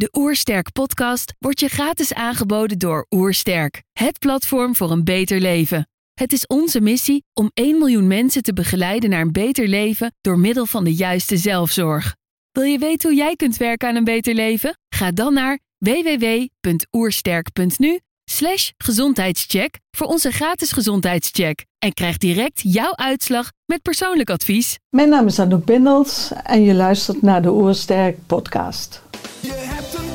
De Oersterk podcast wordt je gratis aangeboden door Oersterk, het platform voor een beter leven. Het is onze missie om 1 miljoen mensen te begeleiden naar een beter leven door middel van de juiste zelfzorg. Wil je weten hoe jij kunt werken aan een beter leven? Ga dan naar www.oersterk.nu slash gezondheidscheck voor onze gratis gezondheidscheck. En krijg direct jouw uitslag met persoonlijk advies. Mijn naam is Anouk Bindels en je luistert naar de Oersterk podcast. Je hebt een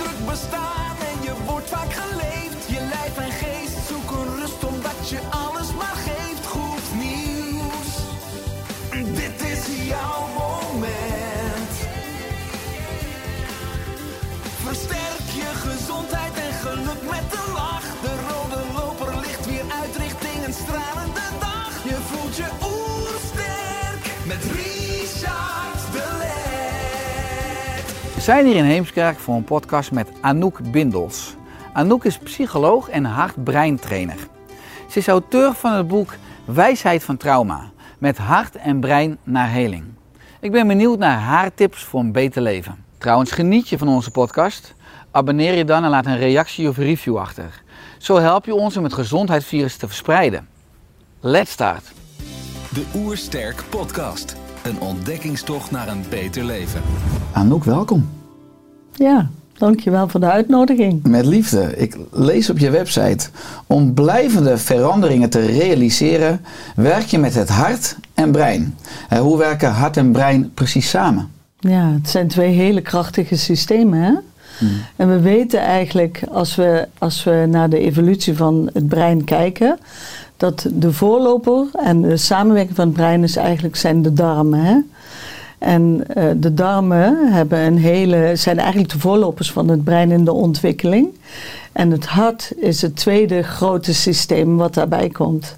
zijn hier in Heemskerk voor een podcast met Anouk Bindels. Anouk is psycholoog en hart-breintrainer. Ze is auteur van het boek Wijsheid van Trauma, met hart en brein naar heling. Ik ben benieuwd naar haar tips voor een beter leven. Trouwens, geniet je van onze podcast? Abonneer je dan en laat een reactie of review achter. Zo help je ons om het gezondheidsvirus te verspreiden. Let's start! De Oersterk Podcast. Een ontdekkingstocht naar een beter leven. Anouk, welkom. Ja, dankjewel voor de uitnodiging. Met liefde. Ik lees op je website. Om blijvende veranderingen te realiseren, werk je met het hart en brein. Eh, Hoe werken hart en brein precies samen? Ja, het zijn twee hele krachtige systemen. Hè? En we weten eigenlijk, als we, als we naar de evolutie van het brein kijken, dat de voorloper en de samenwerking van het brein is eigenlijk zijn de darmen. Hè? En eh, de darmen hebben een hele, zijn eigenlijk de voorlopers van het brein in de ontwikkeling. En het hart is het tweede grote systeem wat daarbij komt.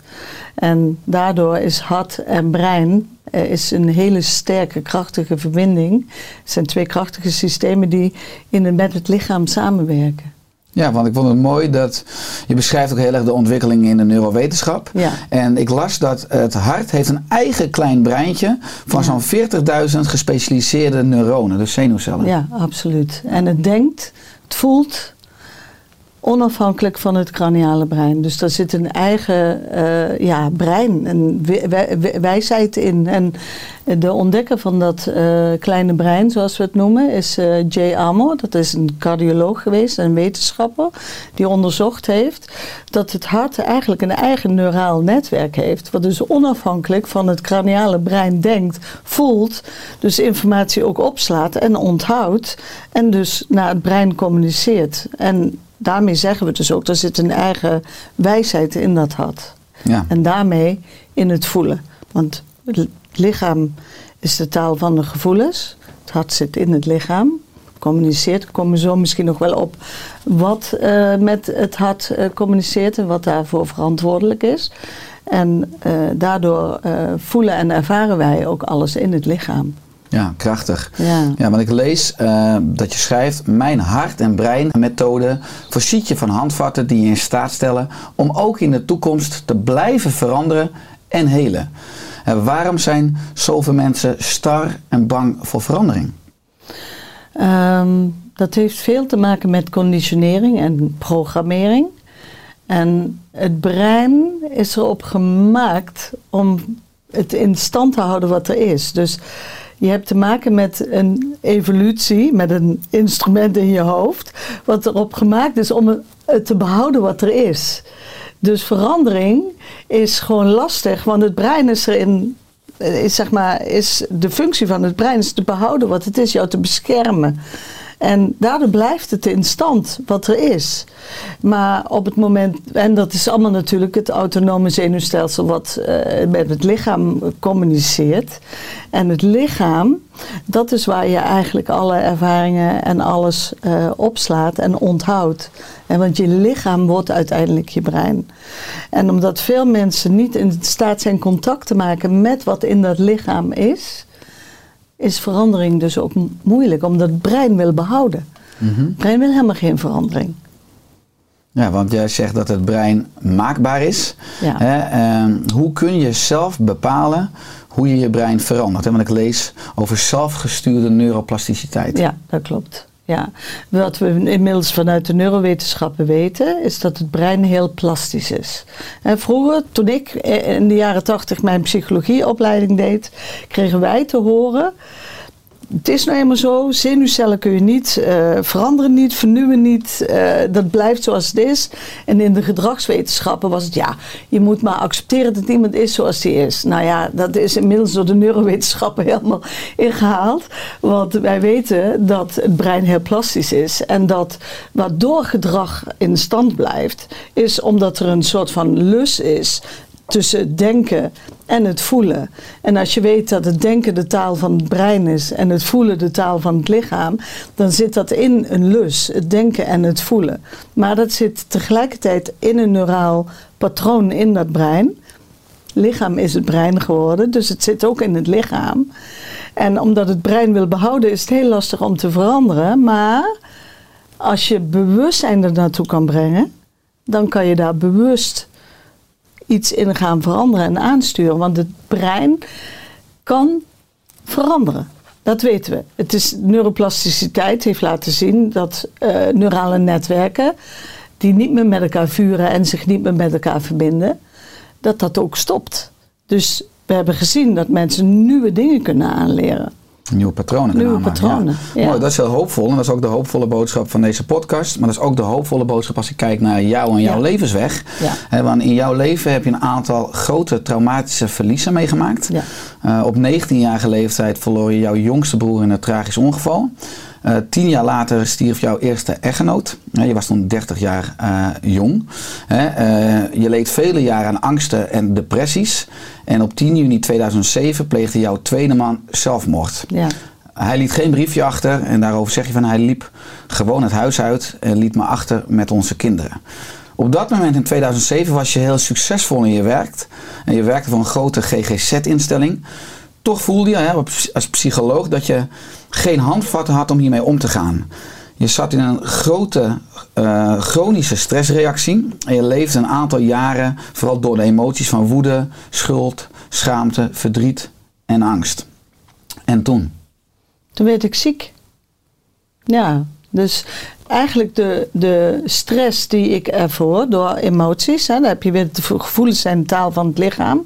En daardoor is hart en brein eh, is een hele sterke, krachtige verbinding. Het zijn twee krachtige systemen die in en met het lichaam samenwerken. Ja, want ik vond het mooi dat je beschrijft ook heel erg de ontwikkeling in de neurowetenschap. Ja. En ik las dat het hart heeft een eigen klein breintje van zo'n 40.000 gespecialiseerde neuronen, dus zenuwcellen. Ja, absoluut. En het denkt, het voelt onafhankelijk van het craniale brein. Dus daar zit een eigen eh, ja, brein, een wi- wi- wi- wijsheid in. En de ontdekker van dat eh, kleine brein, zoals we het noemen, is eh, Jay Amor. Dat is een cardioloog geweest, een wetenschapper, die onderzocht heeft dat het hart eigenlijk een eigen neuraal netwerk heeft. Wat dus onafhankelijk van het craniale brein denkt, voelt, dus informatie ook opslaat en onthoudt. En dus naar het brein communiceert. En daarmee zeggen we dus ook, er zit een eigen wijsheid in dat hart. Ja. En daarmee in het voelen. Want het lichaam is de taal van de gevoelens. Het hart zit in het lichaam. Communiceert. Daar komen we zo misschien nog wel op wat eh, met het hart eh, communiceert en wat daarvoor verantwoordelijk is. En eh, daardoor voelen en ervaren wij ook alles in het lichaam. Ja, krachtig. Ja. Ja, want ik lees eh, dat je schrijft: Mijn hart- en brein-methode voorziet je van handvatten die je in staat stellen om ook in de toekomst te blijven veranderen en helen. Eh, waarom zijn zoveel mensen star en bang voor verandering? Ehm, dat heeft veel te maken met conditionering en programmering. En het brein is erop gemaakt om het in stand te houden wat er is. Dus je hebt te maken met een evolutie, met een instrument in je hoofd, wat erop gemaakt is om het te behouden wat er is. Dus verandering is gewoon lastig, want het brein is erin is, zeg maar, is de functie van het brein is te behouden wat het is, jou te beschermen. En daardoor blijft het in stand wat er is. Maar op het moment, en dat is allemaal natuurlijk het autonome zenuwstelsel wat eh, met het lichaam communiceert. En het lichaam, dat is waar je eigenlijk alle ervaringen en alles eh, opslaat en onthoudt. En want je lichaam wordt uiteindelijk je brein. En omdat veel mensen niet in staat zijn contact te maken met wat in dat lichaam is, is verandering dus ook mo- moeilijk, omdat het brein wil behouden. Het brein wil helemaal geen verandering. Ja, want jij zegt dat het brein maakbaar is. Ja. Hè, ehm, hoe kun je zelf bepalen hoe je je brein verandert? hè? Want ik lees over zelfgestuurde neuroplasticiteit. Ja, dat klopt. Ja, wat we inmiddels vanuit de neurowetenschappen weten, is dat het brein heel plastisch is. En vroeger, toen ik in de jaren tachtig mijn psychologieopleiding deed, kregen wij te horen het is nou eenmaal zo, zenuwcellen kun je niet uh, veranderen, niet vernieuwen, niet. Uh, dat blijft zoals het is. En in de gedragswetenschappen was het ja, je moet maar accepteren dat iemand is zoals hij is. Nou ja, dat is inmiddels door de neurowetenschappen helemaal ingehaald. Want wij weten dat het brein heel plastisch is. En dat waardoor gedrag in stand blijft, is omdat er een soort van lus is tussen het denken en het voelen. En als je weet dat het denken de taal van het brein is en het voelen de taal van het lichaam, dan zit dat in een lus, het denken en het voelen. Maar dat zit tegelijkertijd in een neuraal patroon in dat brein. Lichaam is het brein geworden, dus het zit ook in het lichaam. En omdat het brein wil behouden, is het heel lastig om te veranderen. Maar als je bewustzijn er naartoe kan brengen, dan kan je daar bewust iets in gaan veranderen en aansturen. Want het brein kan veranderen. Dat weten we. Het is neuroplasticiteit heeft laten zien dat uh, neurale netwerken die niet meer met elkaar vuren en zich niet meer met elkaar verbinden, dat dat ook stopt. Dus we hebben gezien dat mensen nieuwe dingen kunnen aanleren. Nieuwe patronen Nieuwe patronen, ja. Mooi, dat is heel hoopvol. En dat is ook de hoopvolle boodschap van deze podcast. Maar dat is ook de hoopvolle boodschap als ik kijk naar jou en jouw levensweg. Want in jouw leven heb je een aantal grote traumatische verliezen meegemaakt. Ja. Uh, op 19-jarige leeftijd verloor je jouw jongste broer in een tragisch ongeval. Uh, tien jaar later stierf jouw eerste echtgenoot. je was toen 30 jaar uh, jong. je leed vele jaren aan angsten en depressies. En op 10 juni 2007 pleegde jouw tweede man zelfmoord. Ja. Hij liet geen briefje achter en daarover zeg je van hij liep gewoon het huis uit en liet me achter met onze kinderen. Op dat moment in 2007 was je heel succesvol in je werk. En je werkte voor een grote GGZ-instelling. Toch voelde je als psycholoog dat je geen handvatten had om hiermee om te gaan. Je zat in een grote uh, chronische stressreactie. En je leefde een aantal jaren vooral door de emoties van woede, schuld, schaamte, verdriet en angst. En toen? Toen werd ik ziek. Ja, dus eigenlijk de, de stress die ik ervoor door emoties, hè, dan heb je weer de gevoelens en taal van het lichaam,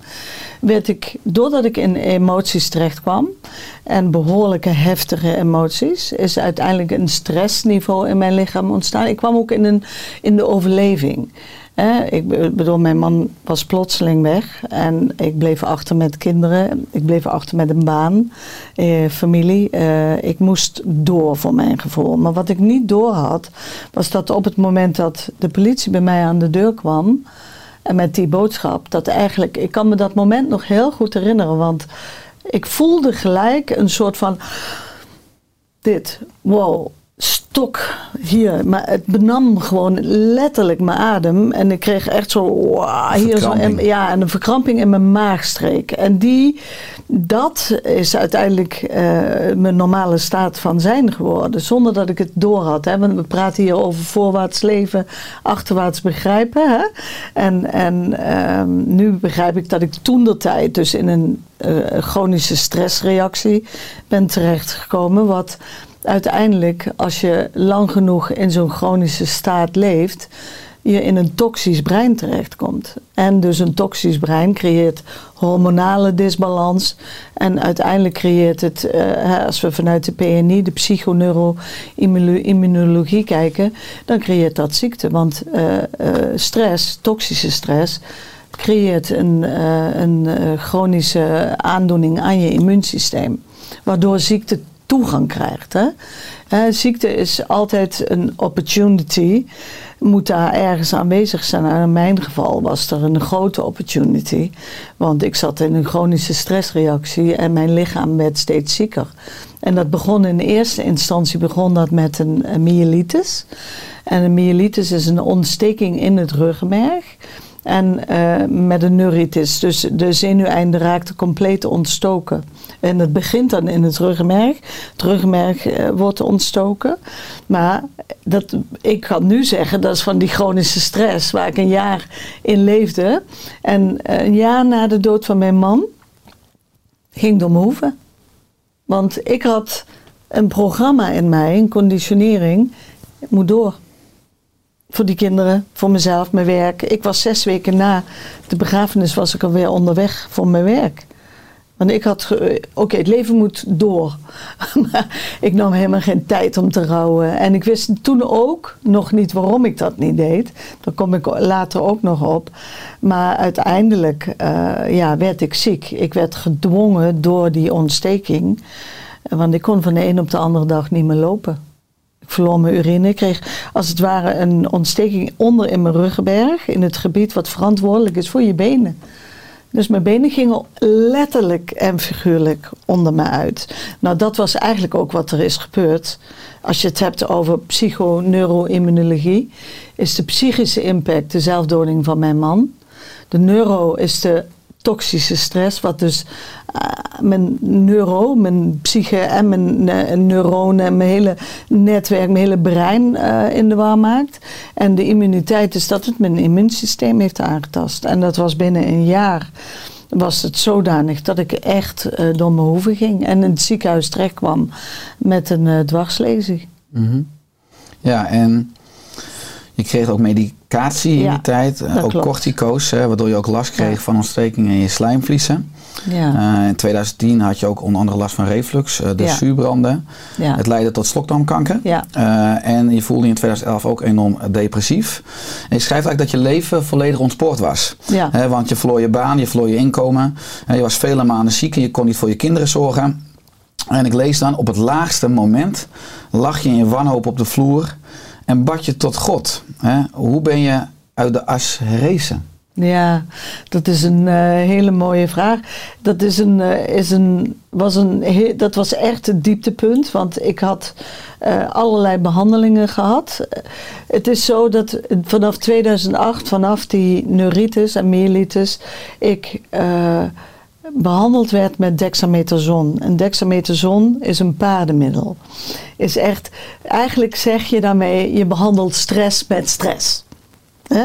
werd ik, doordat ik in emoties terecht kwam, en behoorlijke heftige emoties, is uiteindelijk een stressniveau in mijn lichaam ontstaan. Ik kwam ook in, een, in de overleving. ik bedoel, mijn man was plotseling weg en ik bleef achter met kinderen. Ik bleef achter met een baan, eh, familie. Eh, ik moest door voor mijn gevoel. Maar wat ik niet door had, was dat op het moment dat de politie bij mij aan de deur kwam en met die boodschap, dat eigenlijk, ik kan me dat moment nog heel goed herinneren, want ik voelde gelijk een soort van dit, wow, stok hier. Maar het benam gewoon letterlijk mijn adem. En ik kreeg echt zo, wow, hier zo, en, ja, en een verkramping in mijn maagstreek. En die, dat is uiteindelijk uh, mijn normale staat van zijn geworden. Zonder dat ik het door had. Hè? Want we praten hier over voorwaarts leven, achterwaarts begrijpen. Hè? En, en um, nu begrijp ik dat ik toen de tijd dus in een uh, chronische stressreactie ben terechtgekomen. Wat uiteindelijk, als je lang genoeg in zo'n chronische staat leeft, je in een toxisch brein terechtkomt. En dus een toxisch brein creëert hormonale disbalans. En uiteindelijk creëert het, uh, als we vanuit de PNI, de psychoneuroimmunologie kijken, dan creëert dat ziekte. Want uh, uh, stress, toxische stress, creëert een, een chronische aandoening aan je immuunsysteem. Waardoor ziekte toegang krijgt. Hè? ziekte is altijd een opportunity. Moet daar ergens aanwezig zijn. Nou, in mijn geval was er een grote opportunity. Want ik zat in een chronische stressreactie en mijn lichaam werd steeds zieker. En dat begon in eerste instantie begon dat met een, een myelitis. En een myelitis is een ontsteking in het ruggenmerg. En uh, met een neuritis. Dus de zenuweinde raakte compleet ontstoken. En het begint dan in het ruggenmerg. Het ruggenmerg uh, wordt ontstoken. Maar dat, ik kan nu zeggen, dat is van die chronische stress waar ik een jaar in leefde. En uh, een jaar na de dood van mijn man ging door mijn hoeven. Want ik had een programma in mij, een conditionering, ik moet door. Voor die kinderen, voor mezelf, mijn werk. Ik was zes weken na de begrafenis was ik alweer onderweg voor mijn werk. Want ik had, ge- oké, het leven moet door. maar ik nam helemaal geen tijd om te rouwen. En ik wist toen ook nog niet waarom ik dat niet deed. Daar kom ik later ook nog op. Maar uiteindelijk eh, ja, werd ik ziek. Ik werd gedwongen door die ontsteking. Want ik kon van de een op de andere dag niet meer lopen. Verloor mijn urine. Ik kreeg als het ware een ontsteking onder in mijn ruggenberg. In het gebied wat verantwoordelijk is voor je benen. Dus mijn benen gingen letterlijk en figuurlijk onder me uit. Nou, dat was eigenlijk ook wat er is gebeurd. Als je het hebt over psychoneuroimmunologie, is de psychische impact de zelfdoding van mijn man. De neuro is de toxische stress, wat dus eh, mijn neuro, mijn psyche en mijn eh, neuronen en mijn hele netwerk, mijn hele brein eh, in de war maakt. En de immuniteit is dat het mijn immuunsysteem heeft aangetast. En dat was binnen een jaar was het zodanig dat ik echt door mijn hoeven ging en in het ziekenhuis terecht kwam met een dwarslesie. Mhm. Ja, en je kreeg ook medicatie in Ja, die tijd. eh, ook klopt. cortico's, hè, waardoor je ook last kreeg Ja. van ontstekingen in je slijmvliezen. Ja, Eh, in 2010 had je ook onder andere last van reflux, eh, de zuurbranden. ja. Het leidde tot slokdarmkanker. En je voelde je in 2011 ook enorm depressief. En je schrijft eigenlijk dat je leven volledig ontspoord was. Hè, want je verloor je baan, je verloor je inkomen. En je was vele maanden ziek en je kon niet voor je kinderen zorgen. En ik lees dan, op het laagste moment lag je in wanhoop op de vloer en bad je tot God. Hè? Hoe ben je uit de as herrezen? Ja, dat is een eh, hele mooie vraag. Dat, is een, eh, is een, was een, dat was echt het dieptepunt, want ik had eh, allerlei behandelingen gehad. Eh, Het is zo dat vanaf 2008, vanaf die neuritis en myelitis, ik behandeld werd met dexamethason. En dexamethason is een paardenmiddel. Is echt, eigenlijk zeg je daarmee, je behandelt stress met stress.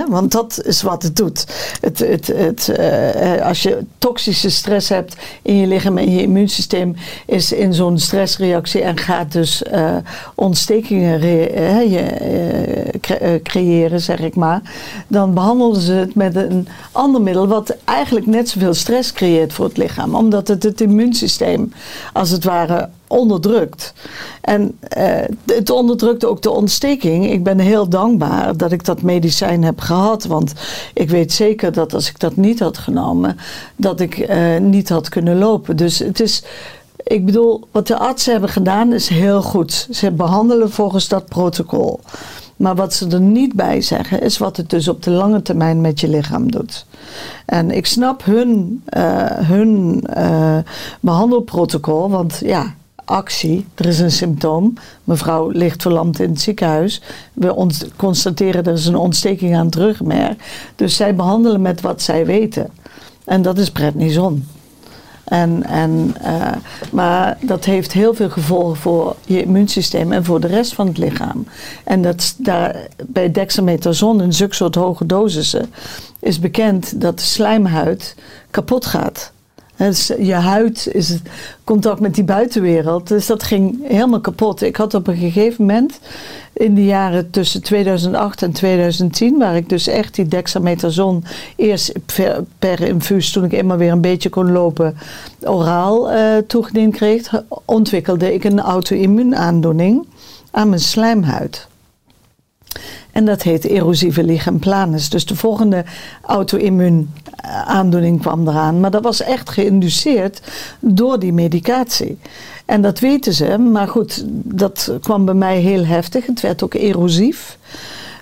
Want dat is wat het doet. Het, het, het, eh, als je toxische stress hebt in je lichaam en je immuunsysteem is in zo'n stressreactie en gaat dus eh, ontstekingen eh, je, eh, cre- eh, creëren, zeg ik maar, dan behandelen ze het met een ander middel wat eigenlijk net zoveel stress creëert voor het lichaam, omdat het het immuunsysteem als het ware onderdrukt. En eh, het onderdrukte ook de ontsteking. Ik ben heel dankbaar dat ik dat medicijn heb gehad. Want ik weet zeker dat als ik dat niet had genomen, dat ik eh, niet had kunnen lopen. Dus het is. Ik bedoel, wat de artsen hebben gedaan is heel goed. Ze behandelen volgens dat protocol. Maar wat ze er niet bij zeggen, is wat het dus op de lange termijn met je lichaam doet. En ik snap hun, eh, hun eh, behandelprotocol, want ja, actie, er is een symptoom. Mevrouw ligt verlamd in het ziekenhuis. We constateren er is een ontsteking aan het rugmerg. Dus zij behandelen met wat zij weten. En dat is prednison. En, en, eh, maar dat heeft heel veel gevolgen voor je immuunsysteem en voor de rest van het lichaam. En dat, daar, bij dexamethason in zulke soort hoge dosissen is bekend dat de slijmhuid kapot gaat. Je huid is het contact met die buitenwereld. Dus dat ging helemaal kapot. Ik had op een gegeven moment in de jaren tussen 2008 en 2010, waar ik dus echt die dexamethason eerst per, per infuus, toen ik eenmaal weer een beetje kon lopen, oraal eh, toegediend kreeg, ontwikkelde ik een auto-immuunaandoening aan mijn slijmhuid. En dat heet erosieve lichen. Dus de volgende auto-immuun eh, aandoening kwam eraan. Maar dat was echt geïnduceerd door die medicatie. En dat weten ze. Maar goed, dat kwam bij mij heel heftig. Het werd ook erosief.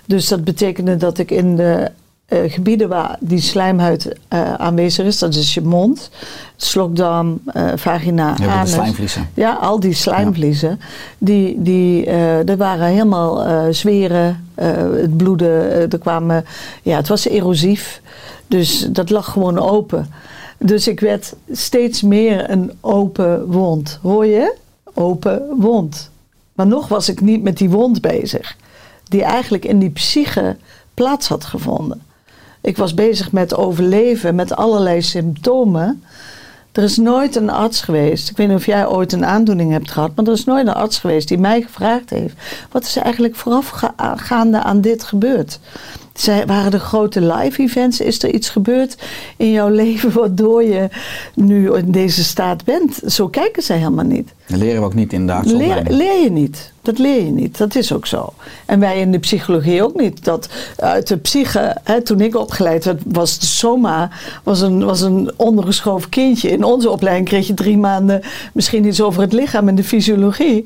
Dus dat betekende dat ik in de eh, gebieden waar die slijmhuid eh, aanwezig is, dat is je mond, slokdarm, eh, vagina, de anus. slijmvliezen. Ja, al die slijmvliezen, die, die er waren helemaal zweren, het bloeden, er kwamen, ja, het was erosief. Dus dat lag gewoon open. Dus ik werd steeds meer een open wond. Hoor je? Open wond. Maar nog was ik niet met die wond bezig, die eigenlijk in die psyche plaats had gevonden. Ik was bezig met overleven, met allerlei symptomen Er is nooit een arts geweest, ik weet niet of jij ooit een aandoening hebt gehad, maar er is nooit een arts geweest die mij gevraagd heeft: wat is er eigenlijk voorafgaande aan dit gebeurd? Zij, waren er grote live events? Is er iets gebeurd in jouw leven waardoor je nu in deze staat bent? Zo kijken zij helemaal niet. Dat leren we ook niet in de Leer, leer je niet. Dat leer je niet. Dat is ook zo. En wij in de psychologie ook niet. Dat uit de psyche, hè, toen ik opgeleid werd, was de soma was een, was een ondergeschoven kindje. In onze opleiding kreeg je drie maanden misschien iets over het lichaam en de fysiologie.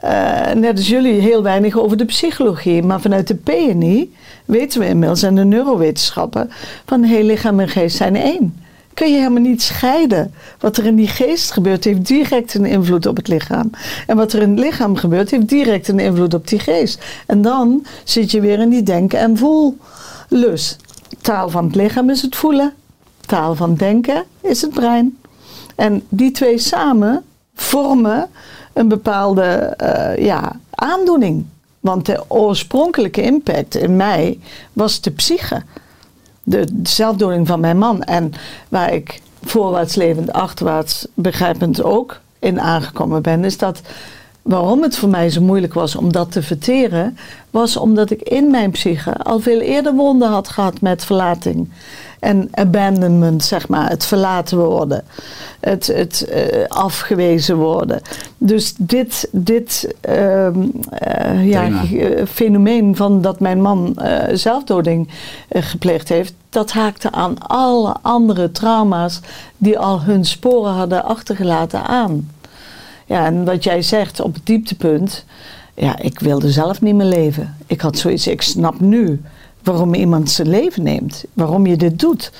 Eh, net als jullie heel weinig over de psychologie. Maar vanuit de PNI weten we inmiddels en de neurowetenschappen van heel lichaam en geest zijn één kun je helemaal niet scheiden. Wat er in die geest gebeurt, heeft direct een invloed op het lichaam. En wat er in het lichaam gebeurt, heeft direct een invloed op die geest. En dan zit je weer in die denken- en voellus. Taal van het lichaam is het voelen. Taal van denken is het brein. En die twee samen vormen een bepaalde eh, ja, aandoening. Want de oorspronkelijke impact in mij was de psyche de zelfdoding van mijn man. En waar ik voorwaarts levend, achterwaarts begrijpend ook in aangekomen ben, is dat waarom het voor mij zo moeilijk was om dat te verteren, was omdat ik in mijn psyche al veel eerder wonden had gehad met verlating. En abandonment, zeg maar, het verlaten worden, het, het eh, afgewezen worden. Dus dit, dit ehm, eh, ja, eh, fenomeen van dat mijn man zelfdoding gepleegd heeft, dat haakte aan alle andere trauma's die al hun sporen hadden achtergelaten aan. Ja, en wat jij zegt op het dieptepunt, ja, ik wilde zelf niet meer leven. Ik had zoiets, ik snap nu waarom iemand zijn leven neemt, waarom je dit doet.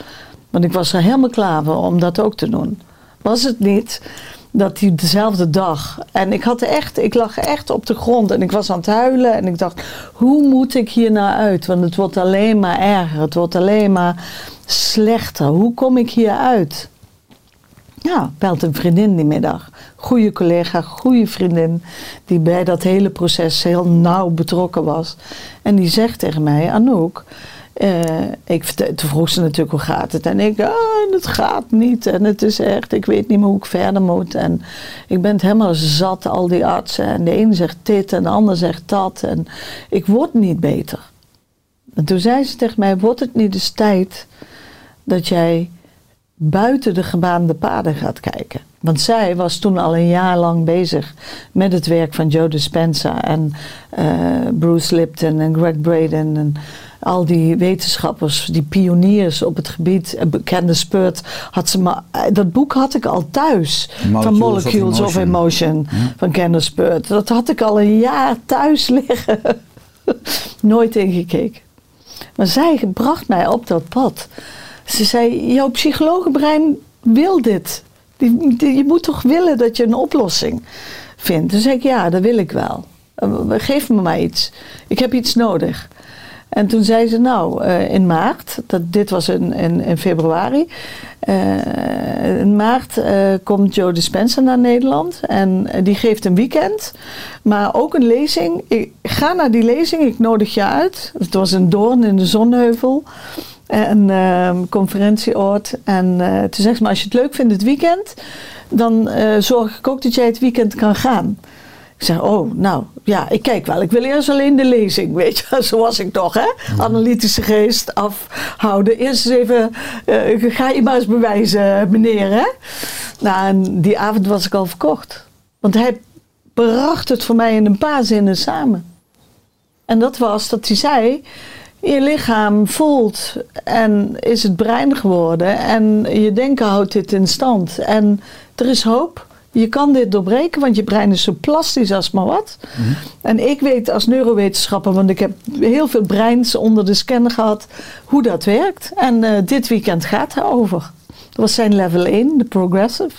Want ik was er helemaal klaar voor om dat ook te doen. Was het niet dat die dezelfde dag. En ik had echt, ik lag echt op de grond en ik was aan het huilen. En ik dacht, hoe moet ik hier nou uit? Want het wordt alleen maar erger. Het wordt alleen maar slechter. Hoe kom ik hier uit? Ja, belt een vriendin die middag. Goede collega, goede vriendin. Die bij dat hele proces heel nauw betrokken was. En die zegt tegen mij, Anouk. eh, ik, toen vroeg ze natuurlijk hoe gaat het. En ik, ah, het gaat niet. En het is echt, ik weet niet meer hoe ik verder moet. En ik ben het helemaal zat, al die artsen. En de een zegt dit en de ander zegt dat. En ik word niet beter. En toen zei ze tegen mij, wordt het niet eens tijd dat jij buiten de gebaande paden gaat kijken. Want zij was toen al een jaar lang bezig met het werk van Joe Dispenza en eh, Bruce Lipton en Greg Braden en al die wetenschappers, die pioniers op het gebied. eh, Candace Spurt had ze maar. eh, Dat boek had ik al thuis. van Molecules of Molecules of Emotion. Emotion van Candace Spurt. Dat had ik al een jaar thuis liggen. Nooit ingekeken. Maar zij bracht mij op dat pad. Ze zei: Jouw psychologenbrein wil dit. Je moet toch willen dat je een oplossing vindt. Toen zei ik: Ja, dat wil ik wel. Eh, Geef me maar iets. Ik heb iets nodig. En toen zei ze: Nou, eh, in maart, dat, dit was in, in, februari. eh, in maart komt Joe Dispenza naar Nederland. En die geeft een weekend. Maar ook een lezing. Ik ga naar die lezing, ik nodig je uit. Het was een Doorn in de Zonneheuvel. Een ehm, conferentieoord. En eh, toen zegt ze, maar als je het leuk vindt het weekend, dan eh, zorg ik ook dat jij het weekend kan gaan. Ik zeg, oh, nou, ja, ik kijk wel. Ik wil eerst alleen de lezing, weet je. Zo was ik toch, hè? Analytische geest afhouden. Eerst eens even, eh, ga je maar eens bewijzen, meneer, hè? Nou, en die avond was ik al verkocht. Want hij bracht het voor mij in een paar zinnen samen. En dat was dat hij zei: Je lichaam voelt en is het brein geworden. En je denken houdt dit in stand. En er is hoop. Je kan dit doorbreken, want je brein is zo plastisch als maar wat. En ik weet als neurowetenschapper, want ik heb heel veel breins onder de scanner gehad, hoe dat werkt. En eh, dit weekend gaat daarover. Dat was zijn level 1, de progressive,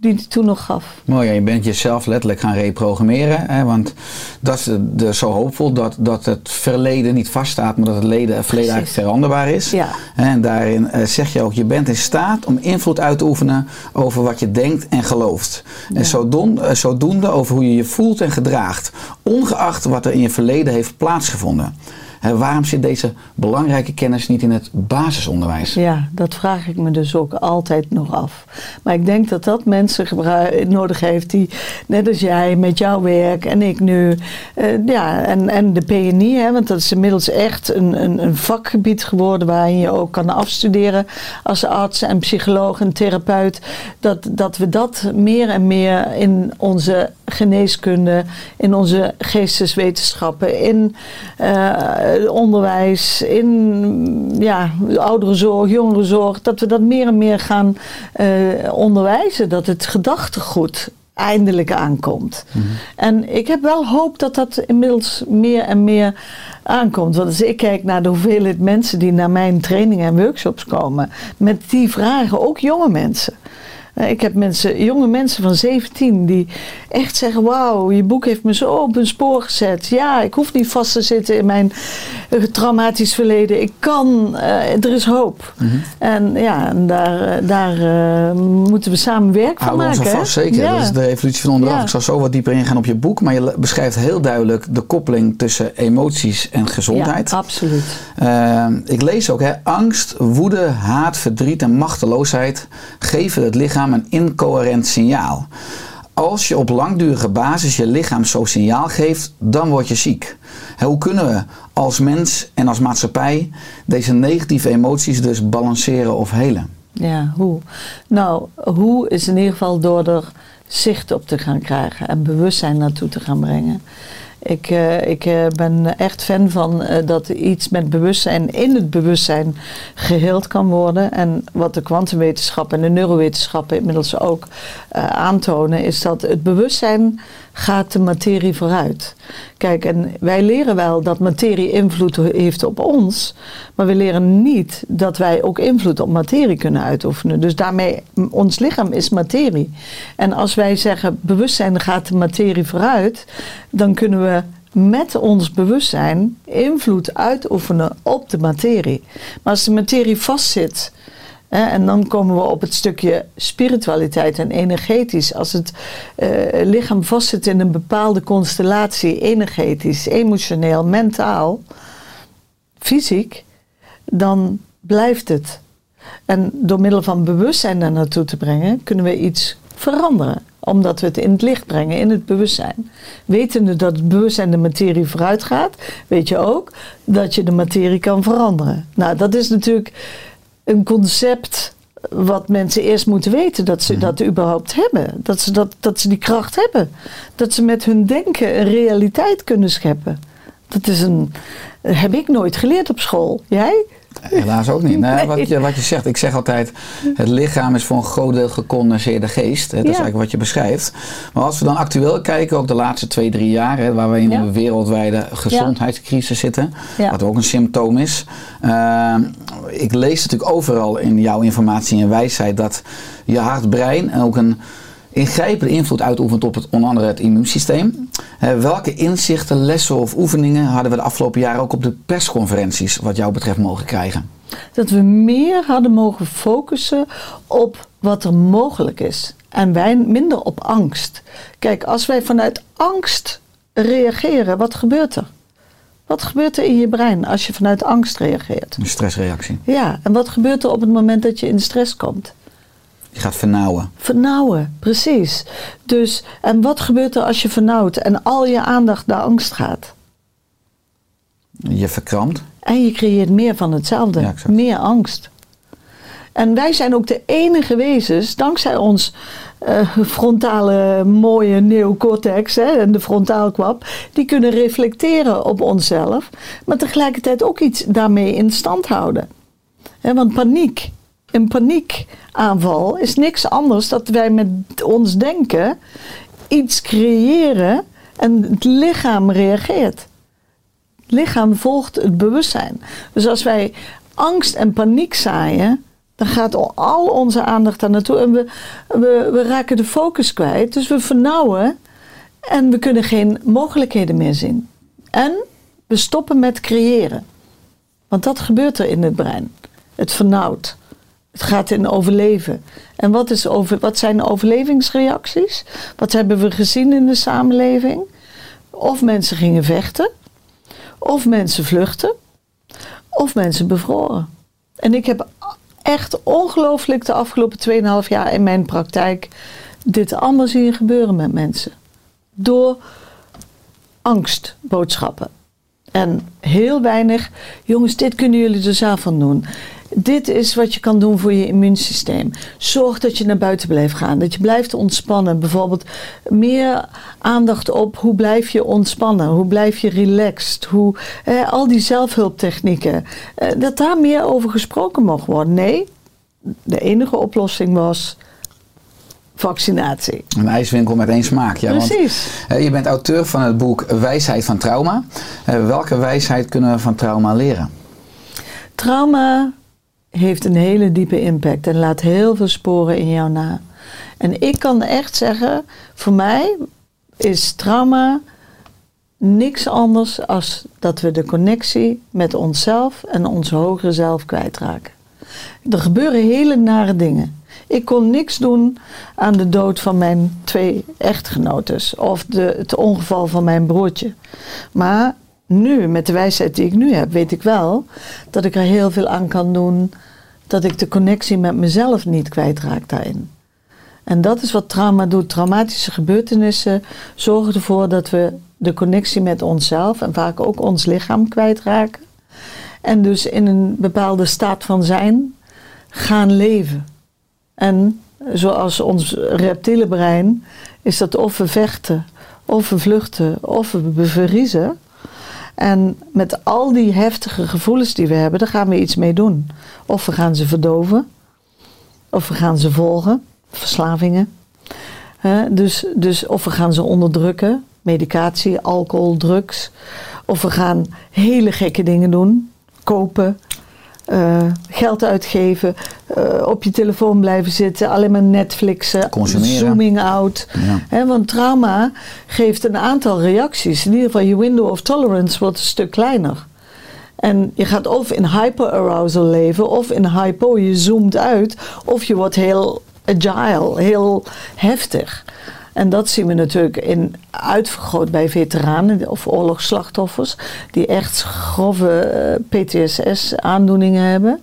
die hij toen nog gaf. Mooi, ja, je bent jezelf letterlijk gaan reprogrammeren. Hè, want dat is de, zo hoopvol dat, dat het verleden niet vaststaat, maar dat het leden, het verleden Precies. eigenlijk veranderbaar is. Ja. En daarin eh, zeg je ook, je bent in staat om invloed uit te oefenen over wat je denkt en gelooft. En zodoende, eh, zodoende over hoe je je voelt en gedraagt, ongeacht wat er in je verleden heeft plaatsgevonden. Waarom zit deze belangrijke kennis niet in het basisonderwijs? Ja, dat vraag ik me dus ook altijd nog af. Maar ik denk dat dat mensen nodig heeft die, net als jij, met jouw werk en ik nu, eh, ja, en, en de PNI, hè, want dat is inmiddels echt een, een, een vakgebied geworden waarin je ook kan afstuderen als arts en psycholoog en therapeut. Dat, dat we dat meer en meer in onze geneeskunde, in onze geesteswetenschappen, in eh, onderwijs, in ja, ouderenzorg, jongerenzorg, dat we dat meer en meer gaan eh, onderwijzen. Dat het gedachtegoed eindelijk aankomt. En ik heb wel hoop dat dat inmiddels meer en meer aankomt. Want als ik kijk naar de hoeveelheid mensen die naar mijn trainingen en workshops komen, met die vragen, ook jonge mensen. Eh, Ik heb mensen, jonge mensen van 17 die echt zeggen: Wauw, je boek heeft me zo op een spoor gezet. Ja, ik hoef niet vast te zitten in mijn eh, traumatisch verleden. Ik kan, eh, er is hoop. En ja, en daar, daar moeten we samen werk van ons maken. hè? vast, zeker. Ja. Dat is de evolutie van onderaf. Ja. Ik zal zo wat dieper ingaan op je boek. Maar je beschrijft heel duidelijk de koppeling tussen emoties en gezondheid. Ja, absoluut. Eh, ik lees ook, hè, angst, woede, haat, verdriet en machteloosheid geven het lichaam een incoherent signaal. Als je op langdurige basis je lichaam zo'n signaal geeft, dan word je ziek. Hoe kunnen we als mens en als maatschappij deze negatieve emoties dus balanceren of helen? Ja, hoe? Nou, hoe is in ieder geval door er zicht op te gaan krijgen en bewustzijn naartoe te gaan brengen. Ik, eh, ik eh, ben echt fan van eh, dat iets met bewustzijn in het bewustzijn geheeld kan worden. En wat de kwantumwetenschap en de neurowetenschappen inmiddels ook aantonen, is dat het bewustzijn gaat de materie vooruit. Kijk, en wij leren wel dat materie invloed heeft op ons, maar we leren niet dat wij ook invloed op materie kunnen uitoefenen. Dus daarmee, ons lichaam is materie. En als wij zeggen bewustzijn gaat de materie vooruit, dan kunnen we met ons bewustzijn invloed uitoefenen op de materie. Maar als de materie vastzit, en dan komen we op het stukje spiritualiteit en energetisch. Als het eh, lichaam vastzit in een bepaalde constellatie, energetisch, emotioneel, mentaal, fysiek, dan blijft het. En door middel van bewustzijn daar naartoe te brengen, kunnen we iets veranderen. Omdat we het in het licht brengen, in het bewustzijn. Wetende dat het bewustzijn de materie vooruit gaat, weet je ook dat je de materie kan veranderen. Nou, dat is natuurlijk een concept wat mensen eerst moeten weten dat ze dat überhaupt hebben. Dat ze, dat, dat ze die kracht hebben. Dat ze met hun denken een realiteit kunnen scheppen. Dat is een, heb ik nooit geleerd op school. Jij? Helaas ook niet. Nou, Nee. wat, je, wat je zegt, ik zeg altijd, het lichaam is voor een groot deel gecondenseerde geest. Hè, dat is eigenlijk wat je beschrijft. Maar als we dan actueel kijken, ook de laatste twee, drie jaar, hè, waar we in Ja. een wereldwijde gezondheidscrisis zitten, wat ook een symptoom is. Uh, ik lees natuurlijk overal in jouw informatie en wijsheid dat je hart-brein ook een ingrijpende invloed uitoefent op het, onder andere het immuunsysteem. Welke inzichten, lessen of oefeningen hadden we de afgelopen jaren ook op de persconferenties wat jou betreft mogen krijgen? Dat we meer hadden mogen focussen op wat er mogelijk is. En wij minder op angst. Kijk, als wij vanuit angst reageren, wat gebeurt er? Wat gebeurt er in je brein als je vanuit angst reageert? Een stressreactie. Ja, en wat gebeurt er op het moment dat je in stress komt? Je gaat vernauwen. Vernauwen, precies. Dus, en wat gebeurt er als je vernauwt en al je aandacht naar angst gaat? Je verkrampt. En je creëert meer van hetzelfde. Ja, meer angst. En wij zijn ook de enige wezens, dankzij ons eh, frontale mooie neocortex hè, en de frontaalkwap, die kunnen reflecteren op onszelf, maar tegelijkertijd ook iets daarmee in stand houden. Hè, want paniek, een paniekaanval is niks anders dat wij met ons denken iets creëren en het lichaam reageert. Het lichaam volgt het bewustzijn. Dus als wij angst en paniek zaaien, dan gaat al onze aandacht daar naartoe en we, we, we raken de focus kwijt. Dus we vernauwen en we kunnen geen mogelijkheden meer zien. En we stoppen met creëren. Want dat gebeurt er in het brein. Het vernauwt. Het gaat in overleven. En wat, is over, wat zijn overlevingsreacties? Wat hebben we gezien in de samenleving? Of mensen gingen vechten, of mensen vluchten, of mensen bevroren. En ik heb echt ongelooflijk de afgelopen 2,5 jaar in mijn praktijk dit allemaal zien gebeuren met mensen. Door angstboodschappen. En heel weinig, jongens, dit kunnen jullie er zelf van doen. Dit is wat je kan doen voor je immuunsysteem. Zorg dat je naar buiten blijft gaan. Dat je blijft ontspannen. Bijvoorbeeld meer aandacht op hoe blijf je ontspannen. Hoe blijf je relaxed. Hoe, eh, al die zelfhulptechnieken. Eh, dat daar meer over gesproken mag worden. Nee, de enige oplossing was vaccinatie. Een ijswinkel met één smaak. Ja, want, Precies. eh, je bent auteur van het boek Wijsheid van Trauma. Eh, welke wijsheid kunnen we van trauma leren? Trauma heeft een hele diepe impact en laat heel veel sporen in jou na. En ik kan echt zeggen, voor mij is trauma niks anders als dat we de connectie met onszelf en ons hogere zelf kwijtraken. Er gebeuren hele nare dingen. Ik kon niks doen aan de dood van mijn twee echtgenotes of de, het ongeval van mijn broertje. Maar nu, met de wijsheid die ik nu heb, weet ik wel dat ik er heel veel aan kan doen. Dat ik de connectie met mezelf niet kwijtraak daarin. En dat is wat trauma doet. Traumatische gebeurtenissen zorgen ervoor dat we de connectie met onszelf en vaak ook ons lichaam kwijtraken. En dus in een bepaalde staat van zijn gaan leven. En zoals ons reptiele brein is dat of we vechten, of we vluchten, of we bevriezen. En met al die heftige gevoelens die we hebben, daar gaan we iets mee doen. Of we gaan ze verdoven, of we gaan ze volgen, verslavingen. Dus, dus of we gaan ze onderdrukken, medicatie, alcohol, drugs. Of we gaan hele gekke dingen doen, kopen, eh, geld uitgeven, eh, op je telefoon blijven zitten, alleen maar Netflixen, Consumeren. zooming out. Ja. Want trauma geeft een aantal reacties. In ieder geval, je window of tolerance wordt een stuk kleiner. En je gaat of in hyperarousal leven, of in hypo, je zoomt uit, of je wordt heel agile, heel heftig. En dat zien we natuurlijk in, uitvergroot bij veteranen of oorlogsslachtoffers, die echt grove eh, PTSS-aandoeningen hebben.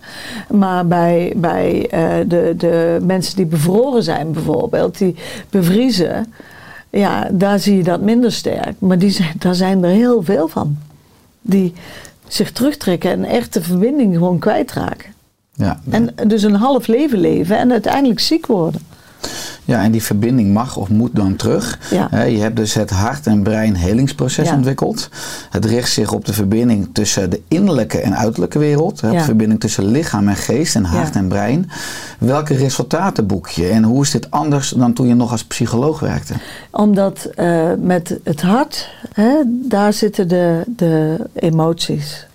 Maar bij, bij eh, de, de mensen die bevroren zijn, bijvoorbeeld, die bevriezen, ja, daar zie je dat minder sterk. Maar die zijn, daar zijn er heel veel van. Die zich terugtrekken en echt de verbinding gewoon kwijtraken. Ja, En dus een half leven leven en uiteindelijk ziek worden. Ja, en die verbinding mag of moet dan terug. Ja. Je hebt dus het hart- en brein helingsproces Ja. ontwikkeld. Het richt zich op de verbinding tussen de innerlijke en uiterlijke wereld. Ja. De verbinding tussen lichaam en geest en hart en brein. Welke resultaten boek je en hoe is dit anders dan toen je nog als psycholoog werkte? Omdat eh, met het hart, hè, daar zitten de, de emoties.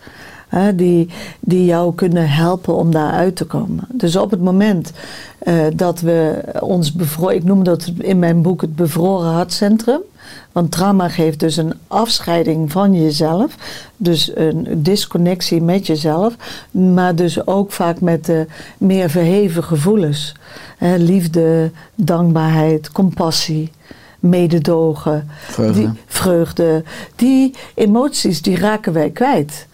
Hè, die, die jou kunnen helpen om daar uit te komen. Dus op het moment eh, dat we ons bevroren, ik noem dat in mijn boek het bevroren hartcentrum. Want trauma geeft dus een afscheiding van jezelf. Dus een disconnectie met jezelf. Maar dus ook vaak met de meer verheven gevoelens. Hè, liefde, dankbaarheid, compassie, mededogen. Vreugde. Die, vreugde. Die emoties die raken wij kwijt.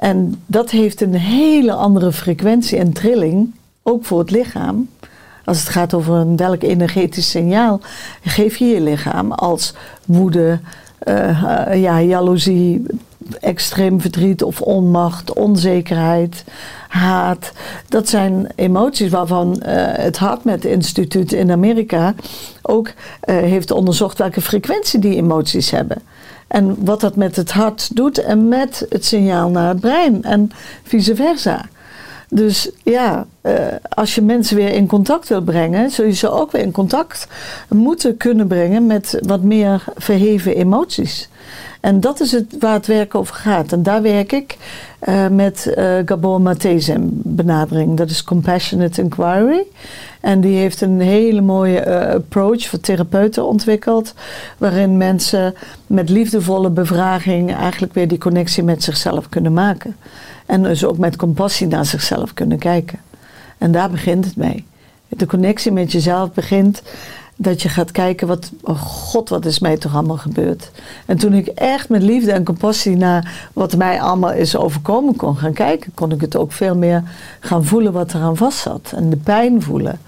En dat heeft een hele andere frequentie en trilling, ook voor het lichaam. Als het gaat over een welk energetisch signaal geef je je lichaam als woede, eh, ja, jaloezie, extreem verdriet of onmacht, onzekerheid, haat. Dat zijn emoties waarvan eh, het HeartMath Instituut in Amerika ook heeft onderzocht welke frequentie die emoties hebben. En wat dat met het hart doet en met het signaal naar het brein en vice versa. Dus ja, eh, als je mensen weer in contact wil brengen, zul je ze ook weer in contact moeten kunnen brengen met wat meer verheven emoties. En dat is het, waar het werk over gaat. En daar werk ik eh, met eh Gabor Maté benadering. Dat is Compassionate Inquiry. En die heeft een hele mooie eh, approach voor therapeuten ontwikkeld. Waarin mensen met liefdevolle bevraging eigenlijk weer die connectie met zichzelf kunnen maken. En dus ook met compassie naar zichzelf kunnen kijken. En daar begint het mee. De connectie met jezelf begint dat je gaat kijken, wat, oh god, wat is mij toch allemaal gebeurd. En toen ik echt met liefde en compassie naar wat mij allemaal is overkomen kon gaan kijken, kon ik het ook veel meer gaan voelen wat eraan vast zat. En de pijn voelen.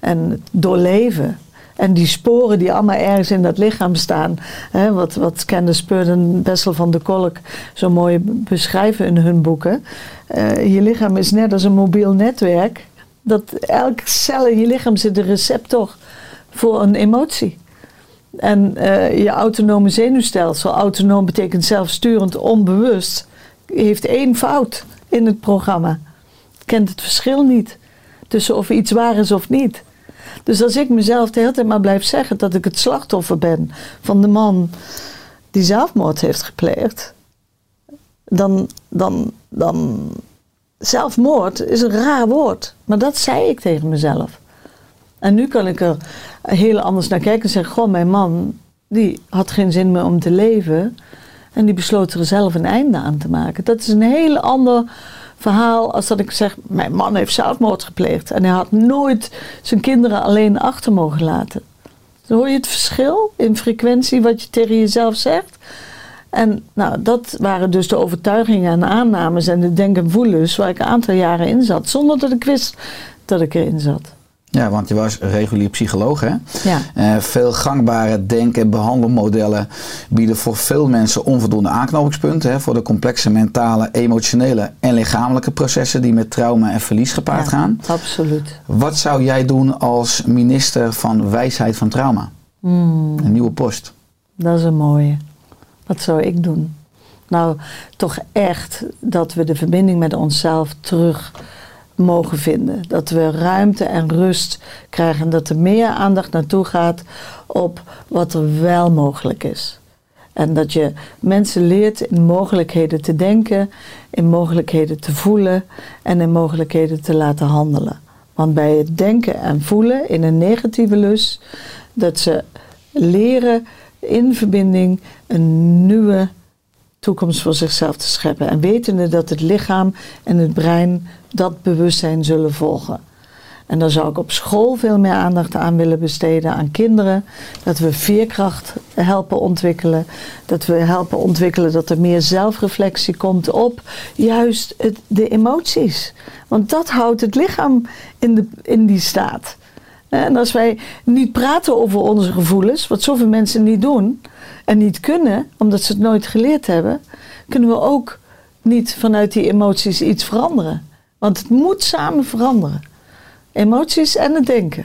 En doorleven. En die sporen die allemaal ergens in dat lichaam staan. Hè, wat, wat Candace Pert en Bessel van de Kolk zo mooi beschrijven in hun boeken. Eh, je lichaam is net als een mobiel netwerk. Dat elke cel in je lichaam zit een receptor voor een emotie. En eh, je autonome zenuwstelsel, autonoom betekent zelfsturend, onbewust, heeft één fout in het programma. Kent het verschil niet tussen of iets waar is of niet. Dus als ik mezelf de hele tijd maar blijf zeggen dat ik het slachtoffer ben van de man die zelfmoord heeft gepleegd, dan, dan, dan zelfmoord is een raar woord. Maar dat zei ik tegen mezelf. En nu kan ik er heel anders naar kijken en zeggen: Goh, mijn man, die had geen zin meer om te leven. En die besloot er zelf een einde aan te maken. Dat is een heel ander verhaal als dat ik zeg: Mijn man heeft zelfmoord gepleegd. En hij had nooit zijn kinderen alleen achter mogen laten. Dan hoor je het verschil in frequentie wat je tegen jezelf zegt. En nou, dat waren dus de overtuigingen en aannames en de denken en voelens waar ik een aantal jaren in zat, zonder dat ik wist dat ik erin zat. Ja, want je was regulier psycholoog, hè? Ja. Eh, veel gangbare denk- en behandelmodellen bieden voor veel mensen onvoldoende aanknopingspunten hè, voor de complexe mentale, emotionele en lichamelijke processen die met trauma en verlies gepaard Ja, gaan. Absoluut. Wat zou jij doen als minister van wijsheid van trauma? Hmm. Een nieuwe post. Dat is een mooie. Wat zou ik doen? Nou, toch echt dat we de verbinding met onszelf terug mogen vinden. Dat we ruimte en rust krijgen. Dat er meer aandacht naartoe gaat op wat er wel mogelijk is. En dat je mensen leert in mogelijkheden te denken, in mogelijkheden te voelen en in mogelijkheden te laten handelen. Want bij het denken en voelen in een negatieve lus, dat ze leren in verbinding een nieuwe toekomst voor zichzelf te scheppen. En wetende dat het lichaam en het brein dat bewustzijn zullen volgen. En daar zou ik op school veel meer aandacht aan willen besteden aan kinderen. Dat we veerkracht helpen ontwikkelen. Dat we helpen ontwikkelen dat er meer zelfreflectie komt op juist het, de emoties. Want dat houdt het lichaam in, de, in die staat. En als wij niet praten over onze gevoelens, wat zoveel mensen niet doen en niet kunnen, omdat ze het nooit geleerd hebben, kunnen we ook niet vanuit die emoties iets veranderen. Want het moet samen veranderen. Emoties en het denken.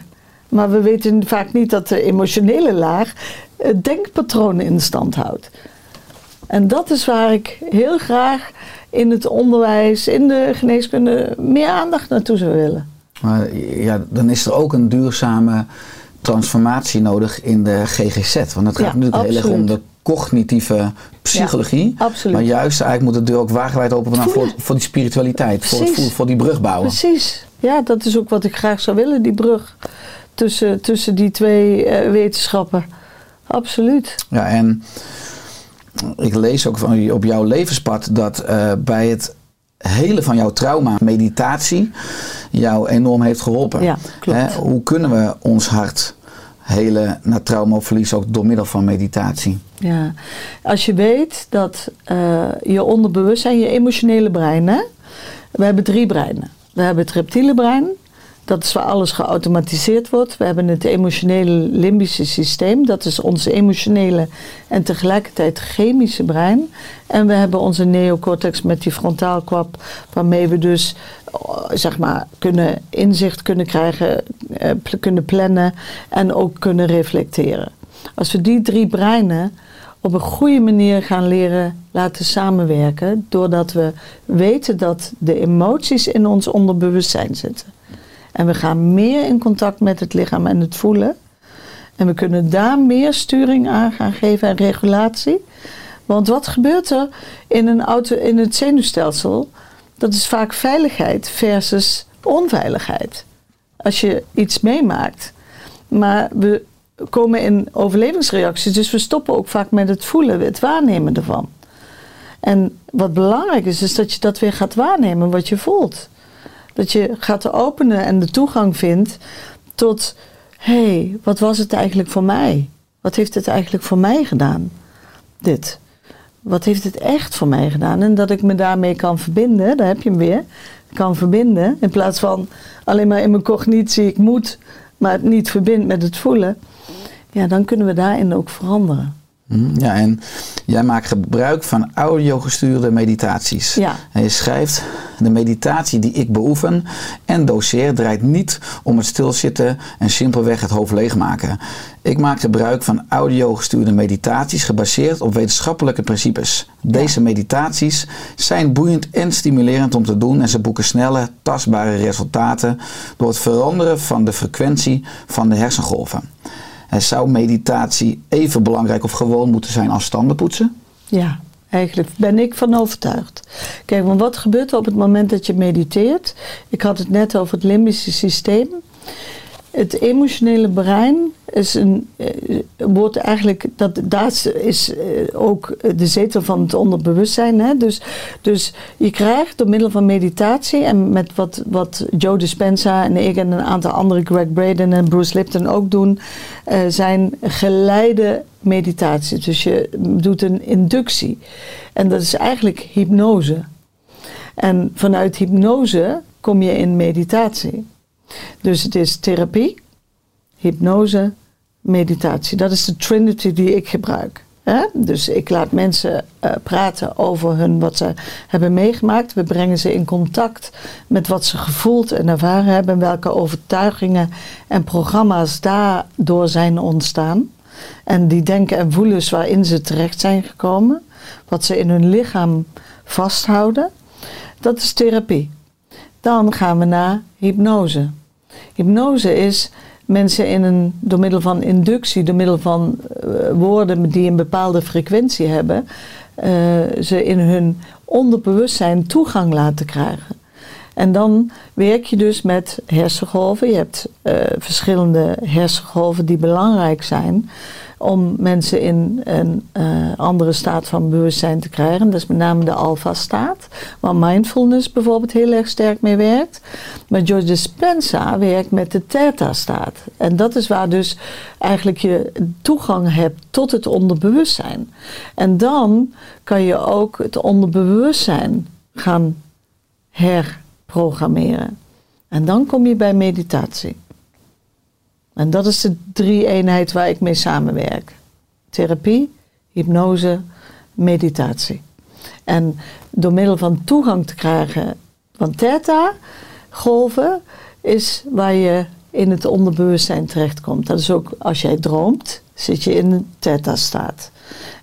Maar we weten vaak niet dat de emotionele laag het denkpatroon in stand houdt. En dat is waar ik heel graag in het onderwijs, in de geneeskunde, meer aandacht naartoe zou willen. Maar ja, dan is er ook een duurzame transformatie nodig in de GGZ. Want het gaat Ja, natuurlijk heel erg om de cognitieve psychologie. Ja, absoluut. Maar juist eigenlijk moet de deur ook wagenwijd open voor, voor die spiritualiteit. Voor, het voor die brug bouwen. Precies. Ja, dat is ook wat ik graag zou willen, die brug tussen, tussen die twee eh, wetenschappen. Absoluut. Ja, en ik lees ook van, op jouw levenspad dat eh, bij het hele van jouw trauma meditatie jou enorm heeft geholpen. Ja, klopt. Hè, hoe kunnen we ons hart helen na trauma verlies ook door middel van meditatie? Ja. Als je weet dat eh, je onderbewustzijn, je emotionele brein, hè? we hebben drie breinen. We hebben het reptiele brein, dat is waar alles geautomatiseerd wordt. We hebben het emotionele limbische systeem, dat is onze emotionele en tegelijkertijd chemische brein. En we hebben onze neocortex met die frontaalkwap, waarmee we dus oh, zeg maar kunnen inzicht kunnen krijgen, eh, kunnen plannen en ook kunnen reflecteren. Als we die drie breinen op een goede manier gaan leren laten samenwerken, doordat we weten dat de emoties in ons onderbewustzijn zitten. En we gaan meer in contact met het lichaam en het voelen. En we kunnen daar meer sturing aan gaan geven en regulatie. Want wat gebeurt er in, een auto, in het zenuwstelsel? Dat is vaak veiligheid versus onveiligheid. Als je iets meemaakt. Maar we komen in overlevingsreacties, dus we stoppen ook vaak met het voelen, het waarnemen ervan. En wat belangrijk is, is dat je dat weer gaat waarnemen, wat je voelt. Dat je gaat openen en de toegang vindt tot hé, hey, wat was het eigenlijk voor mij? Wat heeft het eigenlijk voor mij gedaan? Dit. Wat heeft het echt voor mij gedaan? En dat ik me daarmee kan verbinden, daar heb je hem weer. Kan verbinden. In plaats van alleen maar in mijn cognitie, ik moet, maar het niet verbind met het voelen. Ja, dan kunnen we daarin ook veranderen. Hm, Ja, en jij maakt gebruik van audiogestuurde meditaties. Ja. En je schrijft, de meditatie die ik beoefen en doseer draait niet om het stilzitten en simpelweg het hoofd leegmaken. Ik maak gebruik van audiogestuurde meditaties gebaseerd op wetenschappelijke principes. Deze meditaties zijn boeiend en stimulerend om te doen en ze boeken snelle, tastbare resultaten door het veranderen van de frequentie van de hersengolven. Zou meditatie even belangrijk of gewoon moeten zijn als tandenpoetsen? Ja, eigenlijk ben ik van overtuigd. Kijk, want wat gebeurt er op het moment dat je mediteert? Ik had het net over het limbische systeem. Het emotionele brein is een, eh, wordt eigenlijk, dat, daar is eh, ook de zetel van het onderbewustzijn. Hè? Dus, dus je krijgt door middel van meditatie en met wat, wat Joe Dispenza en ik en een aantal andere, Greg Braden en Bruce Lipton ook doen, eh, zijn geleide meditatie. Dus je doet een inductie. En dat is eigenlijk hypnose. En vanuit hypnose kom je in meditatie. Dus het is therapie, hypnose, meditatie. Dat is de trinity die ik gebruik. Hè? Dus ik laat mensen eh, praten over hun, wat ze hebben meegemaakt. We brengen ze in contact met wat ze gevoeld en ervaren hebben. En welke overtuigingen en programma's daardoor zijn ontstaan. En die denken en voelens waarin ze terecht zijn gekomen. Wat ze in hun lichaam vasthouden. Dat is therapie. Dan gaan we naar hypnose. Hypnose is mensen in een, door middel van inductie, door middel van eh, woorden die een bepaalde frequentie hebben, eh, ze in hun onderbewustzijn toegang laten krijgen. En dan werk je dus met hersengolven. Je hebt eh, verschillende hersengolven die belangrijk zijn om mensen in een eh, andere staat van bewustzijn te krijgen. Dat is met name de alfa-staat, waar mindfulness bijvoorbeeld heel erg sterk mee werkt. Maar George Dispenza werkt met de theta-staat. En dat is waar dus eigenlijk je toegang hebt tot het onderbewustzijn. En dan kan je ook het onderbewustzijn gaan herprogrammeren. En dan kom je bij meditatie. En dat is de drie eenheid waar ik mee samenwerk. Therapie, hypnose, meditatie. En door middel van toegang te krijgen van theta golven is waar je in het onderbewustzijn terechtkomt. Dat is ook als jij droomt, zit je in een theta staat.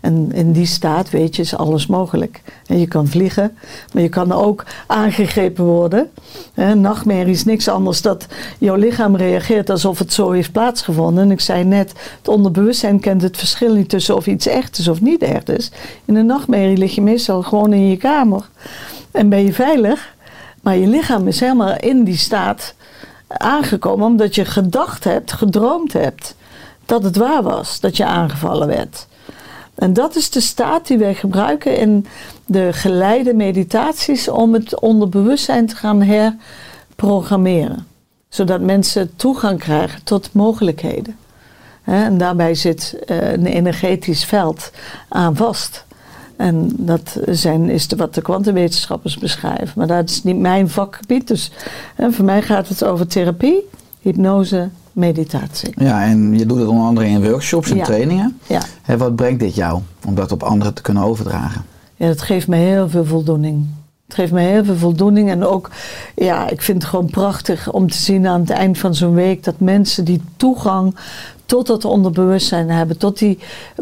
En in die staat, weet je, is alles mogelijk. En je kan vliegen, maar je kan ook aangegrepen worden. Een nachtmerrie is niks anders dat jouw lichaam reageert alsof het zo heeft plaatsgevonden. En ik zei net, het onderbewustzijn kent het verschil niet tussen of iets echt is of niet echt is. In een nachtmerrie lig je meestal gewoon in je kamer en ben je veilig. Maar je lichaam is helemaal in die staat aangekomen omdat je gedacht hebt, gedroomd hebt dat het waar was, dat je aangevallen werd. En dat is de staat die wij gebruiken in de geleide meditaties om het onderbewustzijn te gaan herprogrammeren. Zodat mensen toegang krijgen tot mogelijkheden. En daarbij zit eh, een energetisch veld aan vast. En dat zijn, is wat de kwantumwetenschappers beschrijven. Maar dat is niet mijn vakgebied. Dus voor mij gaat het over therapie, hypnose, meditatie. Ja, en je doet het onder andere in workshops en Ja. trainingen. Ja. Hè, wat brengt dit jou om dat op anderen te kunnen overdragen? Ja, dat geeft me heel veel voldoening. Het geeft me heel veel voldoening. En ook, ja, ik vind het gewoon prachtig om te zien aan het eind van zo'n week dat mensen die toegang tot dat onderbewustzijn hebben, tot die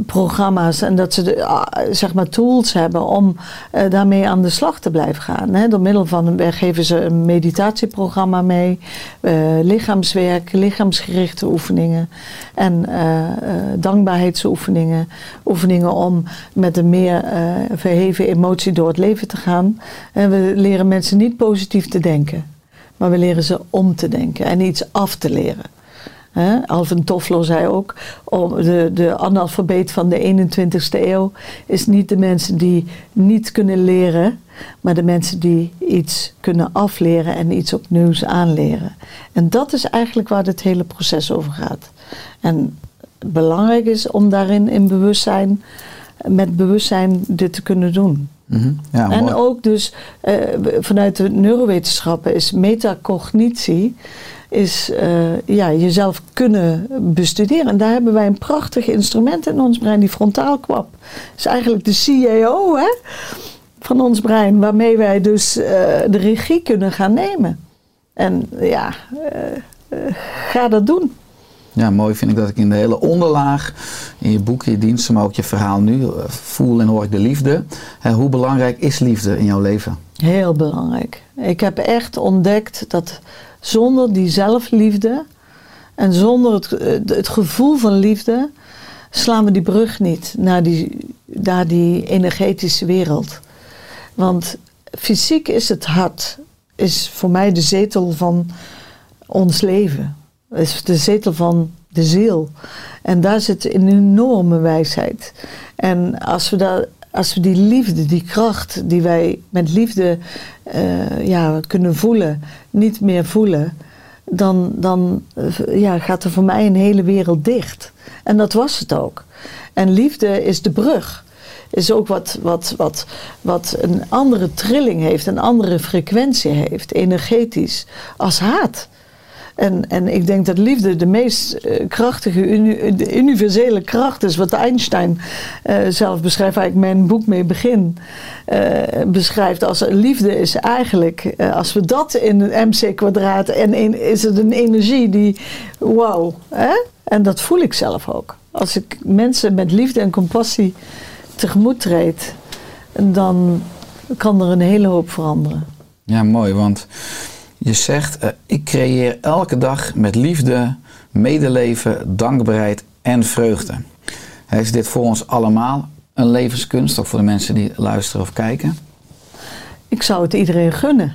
programma's en dat ze de, ah, zeg maar tools hebben om eh, daarmee aan de slag te blijven gaan. Hè. Door middel van, wij geven ze een meditatieprogramma mee, eh, lichaamswerk, lichaamsgerichte oefeningen en eh, eh, dankbaarheidsoefeningen, oefeningen om met een meer eh, verheven emotie door het leven te gaan. We leren mensen niet positief te denken, maar we leren ze om te denken en iets af te leren. Hè? Alvin Toffler zei ook, de, de analfabeet van de 21ste eeuw is niet de mensen die niet kunnen leren, maar de mensen die iets kunnen afleren en iets opnieuws aanleren. En dat is eigenlijk waar dit hele proces over gaat. En belangrijk is om daarin in bewustzijn, met bewustzijn dit te kunnen doen. Mhm. Ja, En mooi. ook dus eh, vanuit de neurowetenschappen is metacognitie is eh, ja, jezelf kunnen bestuderen. En daar hebben wij een prachtig instrument in ons brein, die frontaalkwap. Dat is eigenlijk de CEO hè, van ons brein, waarmee wij dus eh, de regie kunnen gaan nemen. En ja, eh, ga dat doen. Ja, mooi vind ik dat ik in de hele onderlaag, in je boek, je diensten, maar ook je verhaal nu, voel en hoor ik de liefde. Hoe belangrijk is liefde in jouw leven? Heel belangrijk. Ik heb echt ontdekt dat zonder die zelfliefde en zonder het, eh, het gevoel van liefde slaan we die brug niet naar die, naar die energetische wereld. Want fysiek is het hart, is voor mij de zetel van ons leven. Is de zetel van de ziel. En daar zit een enorme wijsheid. En als we, daar, als we die liefde, die kracht die wij met liefde eh, ja, kunnen voelen, niet meer voelen, dan, dan eh, ja, gaat er voor mij een hele wereld dicht. En dat was het ook. En liefde is de brug. Is ook wat, wat, wat, wat een andere trilling heeft, een andere frequentie heeft, energetisch, als haat. En, en ik denk dat liefde de meest eh, krachtige, universele kracht is, wat Einstein eh, zelf beschrijft, waar ik mijn boek mee begin, eh, beschrijft als liefde is eigenlijk, als we dat in een MC kwadraat, en is het een energie die, wauw, en dat voel ik zelf ook. Als ik mensen met liefde en compassie tegemoet treed, dan kan er een hele hoop veranderen. Ja, mooi, want je zegt, eh, ik creëer elke dag met liefde, medeleven, dankbaarheid en vreugde. Is dit voor ons allemaal een levenskunst, ook voor de mensen die luisteren of kijken? ik zou het iedereen gunnen.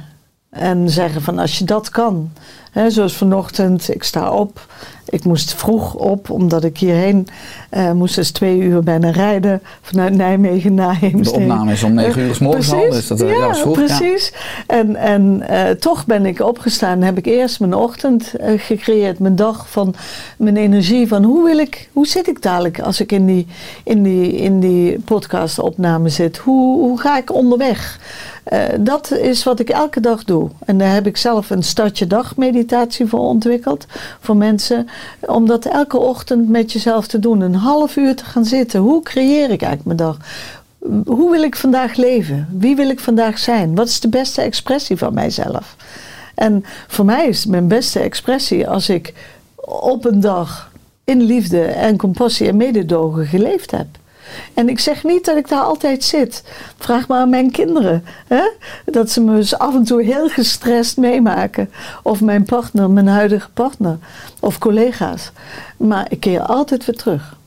En zeggen van als je dat kan. Hè, zoals vanochtend, ik sta op. Ik moest vroeg op, omdat ik hierheen eh, moest dus twee uur bijna rijden. Vanuit Nijmegen naar De Heemstede. opname is om 9 uur s morgens al, dus dat, eh, ja, ja, precies. En, en eh, toch ben ik opgestaan. Heb ik eerst mijn ochtend eh, gecreëerd. Mijn dag van mijn energie. Van hoe wil ik, hoe zit ik dadelijk als ik in die, in die, in die podcast opname zit? Hoe, hoe ga ik onderweg? Eh, dat is wat ik elke dag doe. En daar heb ik zelf een startje dag meditatie voor ontwikkeld. Voor mensen. Om dat elke ochtend met jezelf te doen. Een half uur te gaan zitten. Hoe creëer ik eigenlijk mijn dag? Hoe wil ik vandaag leven? Wie wil ik vandaag zijn? Wat is de beste expressie van mijzelf? En voor mij is mijn beste expressie als ik op een dag in liefde en compassie en mededogen geleefd heb. En ik zeg niet dat ik daar altijd zit. Vraag maar aan mijn kinderen. Hè? Dat ze me dus af en toe heel gestrest meemaken. Of mijn partner, mijn huidige partner. Of collega's. Maar ik keer altijd weer terug.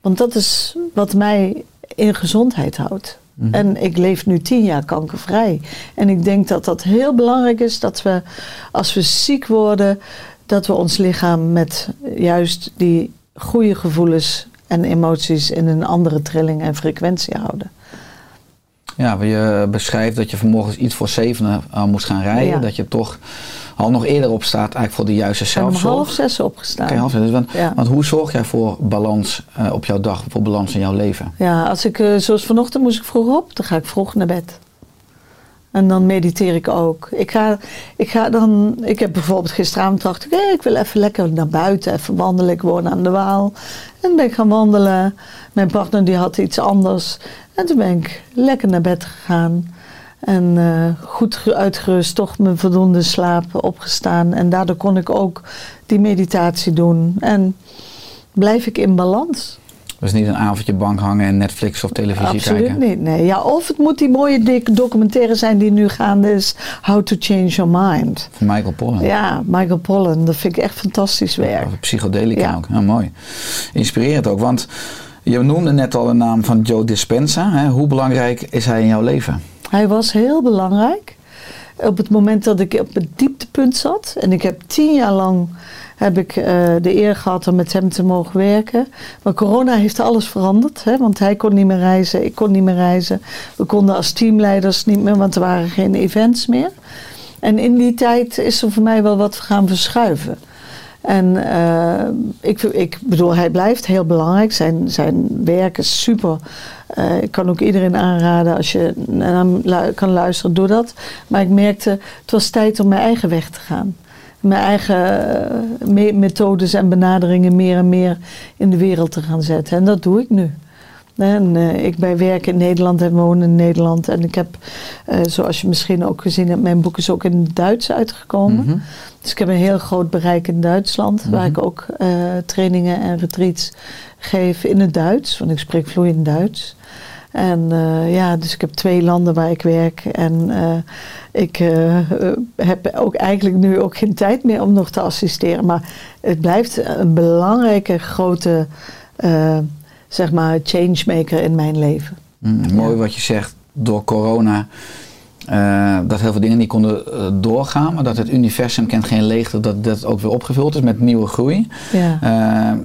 Want dat is wat mij in gezondheid houdt. En ik leef nu tien jaar kankervrij. En ik denk dat dat heel belangrijk is dat we, als we ziek worden, dat we ons lichaam met juist die goede gevoelens en emoties in een andere trilling en frequentie houden. Ja, je beschrijft dat je vanmorgen iets voor zevenen uh, moest gaan rijden. Ja. Dat je toch al nog eerder op staat eigenlijk voor de juiste Ik ben om zelfzorg. half zes opgestaan. Oké, half zes. Want, Ja. want hoe zorg jij voor balans eh, op jouw dag, voor balans in jouw leven? Ja, als ik, eh, zoals vanochtend moest ik vroeg op, dan ga ik vroeg naar bed. En dan mediteer ik ook. Ik, ga, ik, ga dan, ik heb bijvoorbeeld gisteravond dacht ik, hé, ik wil even lekker naar buiten, even wandelen. Ik woon aan de Waal. En ben ik gaan wandelen. Mijn partner die had iets anders. En toen ben ik lekker naar bed gegaan. En eh, goed ge- uitgerust, toch mijn voldoende slaap opgestaan. En daardoor kon ik ook die meditatie doen. En blijf ik in balans. Dus niet een avondje bank hangen en Netflix of televisie Absoluut kijken. niet. Nee. Ja, of het moet die mooie dik- documentaire zijn die nu gaande is. How to Change Your Mind. Van Michael Pollan. Ja, Michael Pollan. Dat vind ik echt fantastisch werk. Over psychedelica Ja. ook. Ja, mooi. Inspirerend ook. Want je noemde net al de naam van Joe Dispenza. Hè? Hoe belangrijk is hij in jouw leven? Hij was heel belangrijk. Op het moment dat ik op het dieptepunt zat. En ik heb tien jaar lang heb ik eh, de eer gehad om met hem te mogen werken. Maar corona heeft alles veranderd. Hè? Want hij kon niet meer reizen, ik kon niet meer reizen. We konden als teamleiders niet meer, want er waren geen events meer. En in die tijd is er voor mij wel wat gaan verschuiven. En eh, ik, ik bedoel, hij blijft heel belangrijk. Zijn, zijn werk is super. Eh, ik kan ook iedereen aanraden, als je naar hem kan luisteren, doe dat. Maar ik merkte, het was tijd om mijn eigen weg te gaan. Mijn eigen eh, me- methodes en benaderingen meer en meer in de wereld te gaan zetten. En dat doe ik nu. En, eh, ik ben werk in Nederland en woon in Nederland. En ik heb, eh, zoals je misschien ook gezien hebt, mijn boek is ook in het Duits uitgekomen. Mhm. Dus ik heb een heel groot bereik in Duitsland, waar ik ook trainingen en retreats geef in het Duits, want ik spreek vloeiend Duits. En eh, ja, dus ik heb twee landen waar ik werk. En eh, ik eh, heb ook eigenlijk nu ook geen tijd meer om nog te assisteren. Maar het blijft een belangrijke, grote, zeg maar, changemaker in mijn leven. Mm, mooi wat je zegt, door corona. Eh, dat heel veel dingen niet konden eh, doorgaan, maar dat het universum kent geen leegte, dat dat ook weer opgevuld is met nieuwe groei. Ja.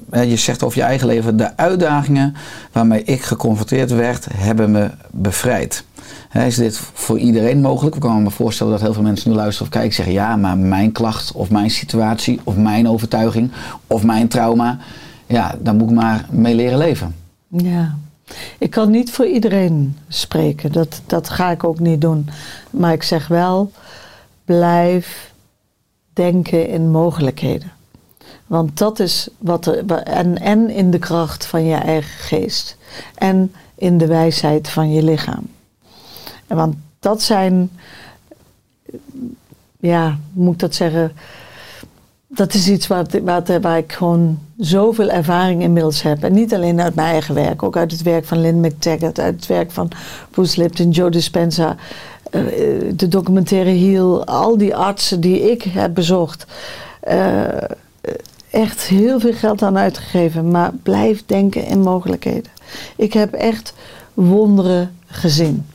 Eh, je zegt over je eigen leven, de uitdagingen waarmee ik geconfronteerd werd, hebben me bevrijd. Is dit voor iedereen mogelijk? Ik kan me voorstellen dat heel veel mensen nu luisteren of kijken en zeggen, ja, maar mijn klacht of mijn situatie of mijn overtuiging of mijn trauma, ja, daar moet ik maar mee leren leven. Ja. Ik kan niet voor iedereen spreken. Dat, dat ga ik ook niet doen. Maar ik zeg wel, blijf denken in mogelijkheden. Want dat is wat er. En, en in de kracht van je eigen geest. En in de wijsheid van je lichaam. Want dat zijn. Ja, moet ik dat zeggen? Dat is iets waar, waar, waar ik gewoon zoveel ervaring inmiddels heb. En niet alleen uit mijn eigen werk, ook uit het werk van Lynn McTaggart, uit het werk van Bruce Lipton, Joe Dispenza, eh, de documentaire Heal, al die artsen die ik heb bezocht. eh, echt heel veel geld aan uitgegeven, maar blijf denken in mogelijkheden. Ik heb echt wonderen gezien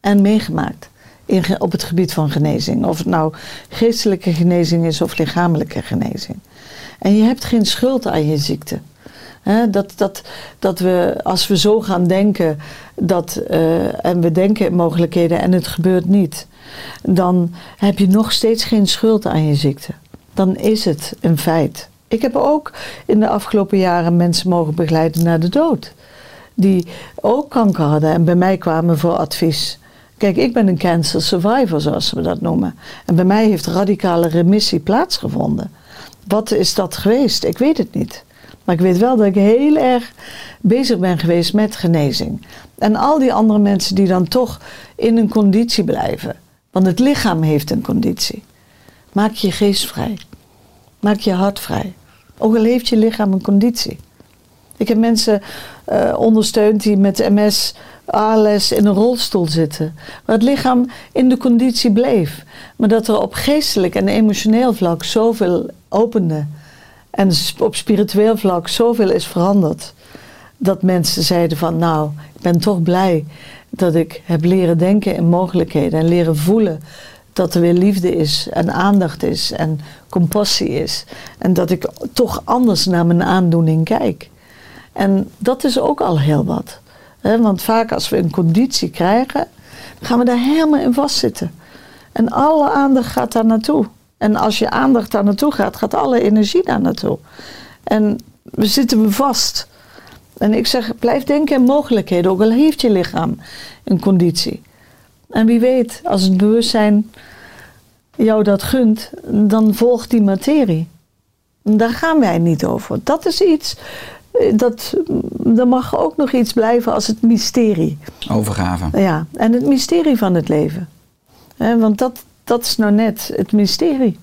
en meegemaakt in, op het gebied van genezing. Of het nou geestelijke genezing is of lichamelijke genezing. En je hebt geen schuld aan je ziekte. Dat, dat, dat we, als we zo gaan denken, dat, eh, en we denken in mogelijkheden en het gebeurt niet, dan heb je nog steeds geen schuld aan je ziekte. Dan is het een feit. Ik heb ook in de afgelopen jaren mensen mogen begeleiden naar de dood. Die ook kanker hadden en bij mij kwamen voor advies. Kijk, ik ben een cancer survivor, zoals we dat noemen. En bij mij heeft radicale remissie plaatsgevonden. Wat is dat geweest? Ik weet het niet. Maar ik weet wel dat ik heel erg bezig ben geweest met genezing. En al die andere mensen die dan toch in een conditie blijven. Want het lichaam heeft een conditie. Maak je geest vrij. Maak je hart vrij. Ook al heeft je lichaam een conditie. Ik heb mensen eh, ondersteund die met MS, ALS in een rolstoel zitten. Waar het lichaam in de conditie bleef. Maar dat er op geestelijk en emotioneel vlak zoveel opende. En op spiritueel vlak zoveel is veranderd. Dat mensen zeiden van nou, ik ben toch blij dat ik heb leren denken in mogelijkheden. En leren voelen dat er weer liefde is en aandacht is en compassie is. En dat ik toch anders naar mijn aandoening kijk. En dat is ook al heel wat. Want vaak als we een conditie krijgen, gaan we daar helemaal in vastzitten. En alle aandacht gaat daar naartoe. En als je aandacht daar naartoe gaat, gaat alle energie daar naartoe. En we zitten vast. En ik zeg, blijf denken in mogelijkheden, ook al heeft je lichaam een conditie. En wie weet, als het bewustzijn jou dat gunt, dan volgt die materie. Daar gaan wij niet over. Dat is iets, dat, er mag ook nog iets blijven als het mysterie. Overgave. Ja, en het mysterie van het leven. Want dat, dat is nou net het mysterie.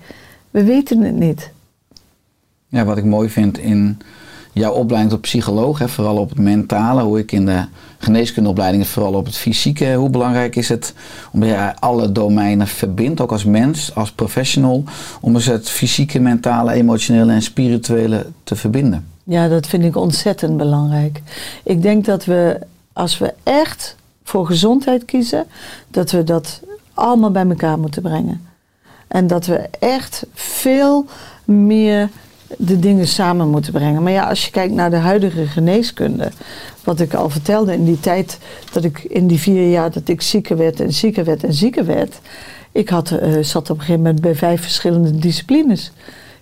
We weten het niet. Ja, wat ik mooi vind in jouw opleiding tot psycholoog, hè, vooral op het mentale, hoe ik in de geneeskundeopleiding vooral op het fysieke, hoe belangrijk is het om je alle domeinen verbindt, ook als mens, als professional, om eens het fysieke, mentale, emotionele en spirituele te verbinden. Ja, dat vind ik ontzettend belangrijk. Ik denk dat we, als we echt voor gezondheid kiezen, dat we dat allemaal bij elkaar moeten brengen. En dat we echt veel meer de dingen samen moeten brengen. Maar ja, als je kijkt naar de huidige geneeskunde, wat ik al vertelde in die tijd dat ik in die vier jaar dat ik zieker werd en zieker werd en zieker werd, ik had, eh, zat op een gegeven moment bij vijf verschillende disciplines.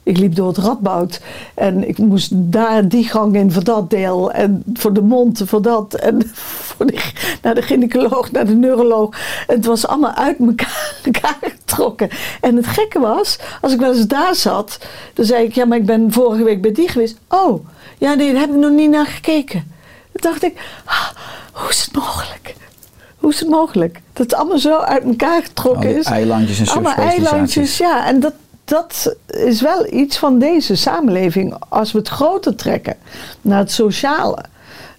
Ik liep door het radboud en ik moest daar die gang in voor dat deel en voor de mond voor dat en voor de, naar de gynaecoloog, naar de neuroloog. Het was allemaal uit elkaar, elkaar getrokken. En het gekke was, als ik wel eens daar zat, dan zei ik, ja maar ik ben vorige week bij die geweest. Oh, ja nee, daar heb ik nog niet naar gekeken. Toen dacht ik, ah, hoe is het mogelijk? Hoe is het mogelijk? Dat het allemaal zo uit elkaar getrokken is. eilandjes en Allemaal eilandjes, ja. En dat, dat is wel iets van deze samenleving. Als we het groter trekken naar het sociale,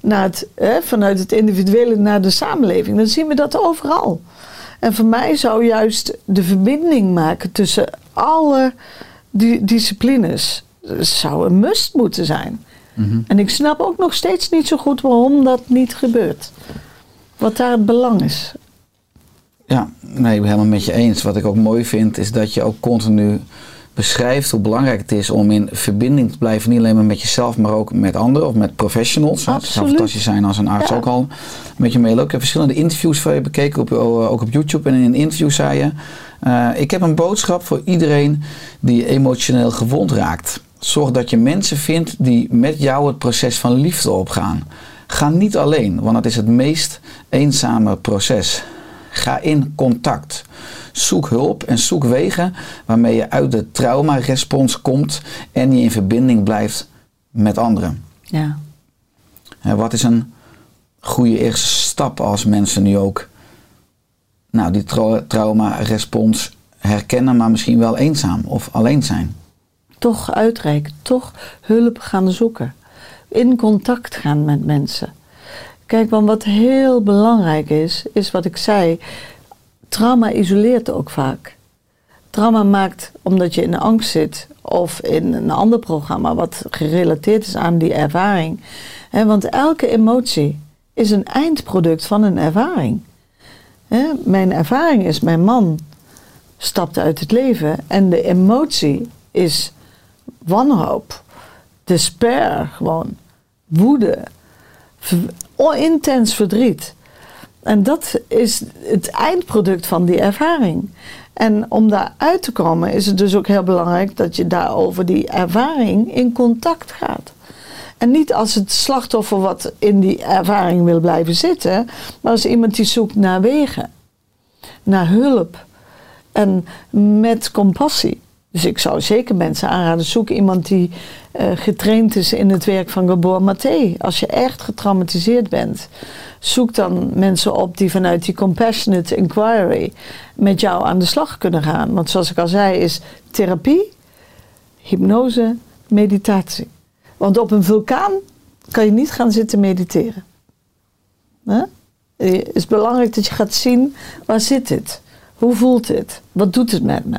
naar het, hè, vanuit het individuele naar de samenleving, dan zien we dat overal. En voor mij zou juist de verbinding maken tussen alle di- disciplines zou een must moeten zijn. Mhm. En ik snap ook nog steeds niet zo goed waarom dat niet gebeurt. Wat daar het belang is. Ja, nee, ik ben helemaal met je eens. Wat ik ook mooi vind, is dat je ook continu beschrijft hoe belangrijk het is om in verbinding te blijven. Niet alleen maar met jezelf, maar ook met anderen of met professionals. Het zou Absoluut. fantastisch zijn als een arts Ja. ook al met je meeloopt. Ik heb verschillende interviews van je bekeken, op, eh, ook op YouTube. En in een interview zei je, eh, ik heb een boodschap voor iedereen die emotioneel gewond raakt. Zorg dat je mensen vindt die met jou het proces van liefde opgaan. Ga niet alleen, want het is het meest eenzame proces. Ga in contact. Zoek hulp en zoek wegen waarmee je uit de traumarespons komt en je in verbinding blijft met anderen. Ja. Hè, wat is een goede eerste stap als mensen nu ook nou, die trau- traumarespons herkennen, maar misschien wel eenzaam of alleen zijn? toch uitreiken, toch hulp gaan zoeken. In contact gaan met mensen. Kijk, want wat heel belangrijk is, is wat ik zei. Trauma isoleert ook vaak. Trauma maakt, omdat je in angst zit of in een ander programma wat gerelateerd is aan die ervaring. Want elke emotie is een eindproduct van een ervaring. Mijn ervaring is, mijn man stapt uit het leven en de emotie is wanhoop, despair gewoon, woede, intens verdriet. En dat is het eindproduct van die ervaring. En om daar uit te komen is het dus ook heel belangrijk dat je daarover die ervaring in contact gaat. En niet als het slachtoffer wat in die ervaring wil blijven zitten, maar als iemand die zoekt naar wegen, naar hulp en met compassie. Dus ik zou zeker mensen aanraden, zoek iemand die eh, getraind is in het werk van Gabor Maté. Als je echt getraumatiseerd bent, zoek dan mensen op die vanuit die compassionate inquiry met jou aan de slag kunnen gaan. Want zoals ik al zei, is therapie, hypnose, meditatie. Want op een vulkaan kan je niet gaan zitten mediteren. Het is belangrijk dat je gaat zien, waar zit dit? Hoe voelt dit? Wat doet het met me?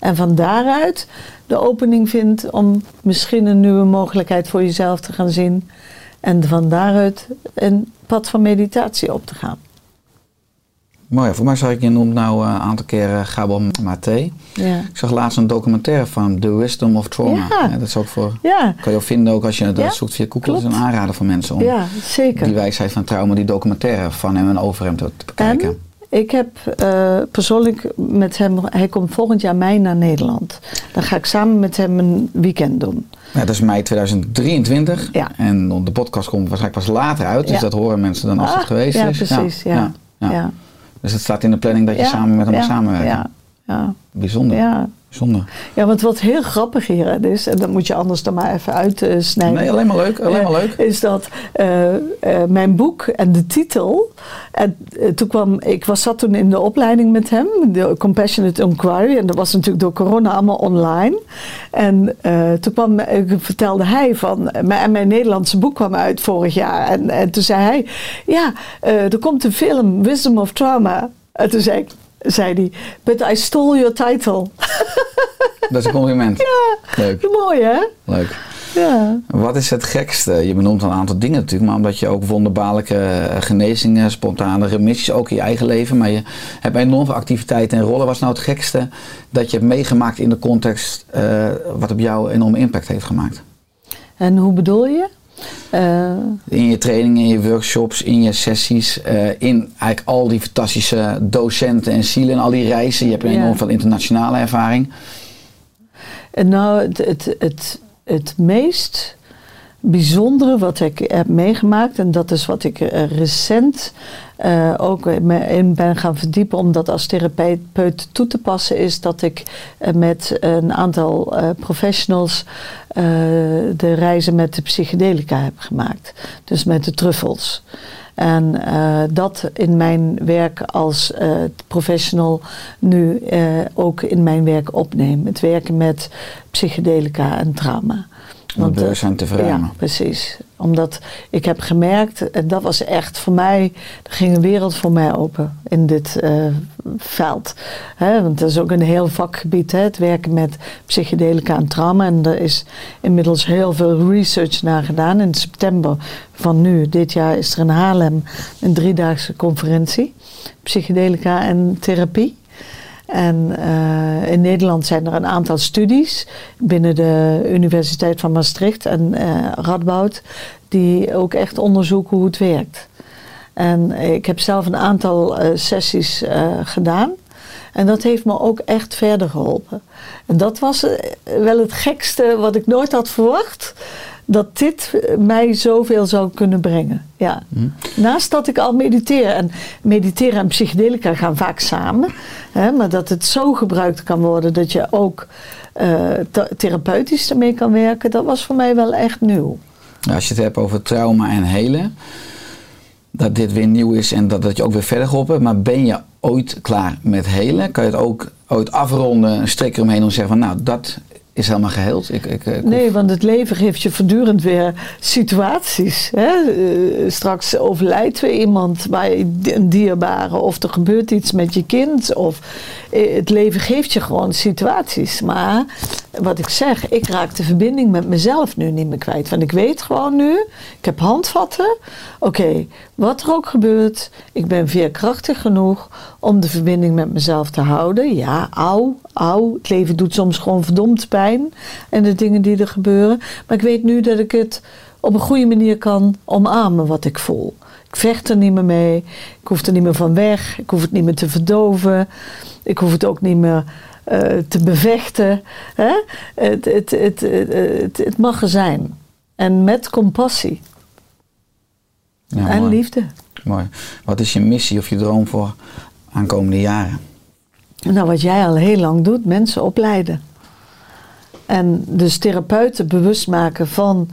En van daaruit de opening vindt om misschien een nieuwe mogelijkheid voor jezelf te gaan zien. En van daaruit een pad van meditatie op te gaan. Mooi, voor mij zag ik je noemt nou eh, een aantal keren Gabor Maté. Ja. Ik zag laatst een documentaire van The Wisdom of Trauma. Ja. dat is ook voor, Ja, kan je ook vinden ook als je dat zoekt via Google. Dat is een aanrader voor mensen om ja zeker. die wijsheid van trauma, die documentaire van hem en over hem te, te bekijken. En ik heb eh, persoonlijk met hem, hij komt volgend jaar mei naar Nederland. Dan ga ik samen met hem een weekend doen. Ja, dat is mei 2023. Ja. En de podcast komt waarschijnlijk pas later uit. Dus Ja. dat horen mensen dan als Ah, het geweest ja, is. precies. Ja, ja. ja. Dus het staat in de planning dat je samen met hem. Ja, ja, Bijzonder. ja. Bijzonder. Ja, want wat heel grappig hier is, en dat moet je anders dan maar even uitsnijden. Nee, alleen maar leuk. Alleen maar leuk. Is dat eh, eh, mijn boek en de titel. En eh, toen kwam, ik was, zat toen in de opleiding met hem, de Compassionate Inquiry. En dat was natuurlijk door corona allemaal online. En toen kwam, vertelde hij van. Mijn, en mijn Nederlandse boek kwam uit vorig jaar. En, en toen zei hij: Ja, er komt een film, Wisdom of Trauma. En toen zei ik. Zei hij, but I stole your title. Dat is een compliment. ja, Leuk. mooi hè? Leuk. Ja. Wat is het gekste? Je benoemt een aantal dingen natuurlijk, maar omdat je ook wonderbaarlijke genezingen, spontane remissies, ook in je eigen leven, maar je hebt enorm veel activiteiten en rollen. Wat is nou het gekste dat je hebt meegemaakt in de context eh, wat op jou enorm impact heeft gemaakt? En hoe bedoel je? Eh, In je trainingen, in je workshops, in je sessies, eh, in eigenlijk al die fantastische docenten en zielen en al die reizen. Je hebt enorm veel internationale ervaring. En nou, het, het, het, het meest bijzondere wat ik heb meegemaakt, en dat is wat ik eh, recent eh, ook in ben gaan verdiepen om dat als therapeut toe te passen, is dat ik eh, met een aantal eh, professionals de reizen met de psychedelica heb gemaakt. Dus met de truffels. En dat in mijn werk als professional nu ook in mijn werk opneem. Het werken met psychedelica en trauma. Om het eh, bewustzijn te verruimen. Ja, precies. Omdat ik heb gemerkt, en dat was echt voor mij, er ging een wereld voor mij open in dit eh, veld. Hè, want dat is ook een heel vakgebied, hè, het werken met psychedelica en trauma. En er is inmiddels heel veel research naar gedaan. In september van nu, dit jaar, is er in Haarlem een driedaagse conferentie. Psychedelica en therapie. En eh, in Nederland zijn er een aantal studies binnen de Universiteit van Maastricht en eh, Radboud, die ook echt onderzoeken hoe het werkt. En ik heb zelf een aantal eh, sessies gedaan. En dat heeft me ook echt verder geholpen. En dat was wel het gekste wat ik nooit had verwacht. Dat dit eh, mij zoveel zou kunnen brengen. Ja. Naast dat ik al mediteer. En mediteren en psychedelica gaan vaak samen. Hè, maar dat het zo gebruikt kan worden dat je ook eh, th- therapeutisch ermee kan werken. Dat was voor mij wel echt nieuw. Als je het hebt over trauma en helen, dat dit weer nieuw is en dat, dat je ook weer verder geholpen hebt. Maar ben je ooit klaar met helen? Kan je het ook ooit afronden, een strik eromheen en zeggen van nou, dat is helemaal geheeld? Ik, ik, ik Nee, want het leven geeft je voortdurend weer situaties. Hè? Eh, straks overlijdt weer iemand bij een dierbare, of er gebeurt iets met je kind. Of eh, het leven geeft je gewoon situaties. Maar wat ik zeg, ik raak de verbinding met mezelf nu niet meer kwijt. Want ik weet gewoon nu, ik heb handvatten. Oké, wat er ook gebeurt, ik ben veerkrachtig genoeg om de verbinding met mezelf te houden. Ja, auw, auw. Het leven doet soms gewoon verdomd pijn. En de dingen die er gebeuren. Maar ik weet nu dat ik het op een goede manier kan omarmen wat ik voel. Ik vecht er niet meer mee. Ik hoef er niet meer van weg. Ik hoef het niet meer te verdoven. Ik hoef het ook niet meer eh, te bevechten. Hè? Het, het, het, het, het, het mag er zijn. En met compassie Ja, en mooi. liefde. Mooi. Wat is je missie of je droom voor aankomende jaren? Nou, wat jij al heel lang doet, mensen opleiden. En dus therapeuten bewust maken van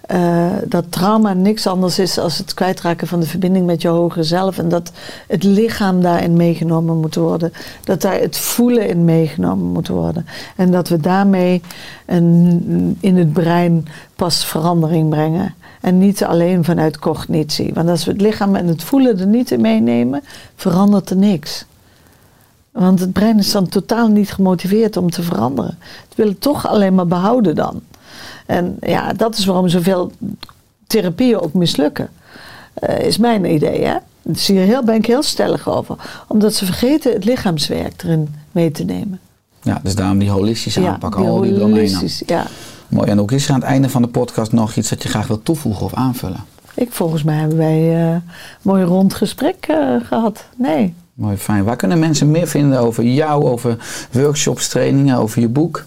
eh, dat trauma niks anders is dan het kwijtraken van de verbinding met je hogere zelf. En dat het lichaam daarin meegenomen moet worden. Dat daar het voelen in meegenomen moet worden. En dat we daarmee een, in het brein pas verandering brengen. En niet alleen vanuit cognitie. Want als we het lichaam en het voelen er niet in meenemen, verandert er niks. Want het brein is dan totaal niet gemotiveerd om te veranderen. Het wil het toch alleen maar behouden dan. En ja, dat is waarom zoveel therapieën ook mislukken. Eh, is mijn idee, hè? Daar zie je heel, ben ik heel stellig over. Omdat ze vergeten het lichaamswerk erin mee te nemen. Ja, dus daarom die holistische aanpak, al die domeinen. holistisch, ja. Mooi. En ook is er aan het einde van de podcast nog iets dat je graag wilt toevoegen of aanvullen? Ik, volgens mij hebben wij eh, een mooi rond gesprek eh, gehad. Nee. Mooi, fijn. Waar kunnen mensen meer vinden over jou, over workshops, trainingen, over je boek?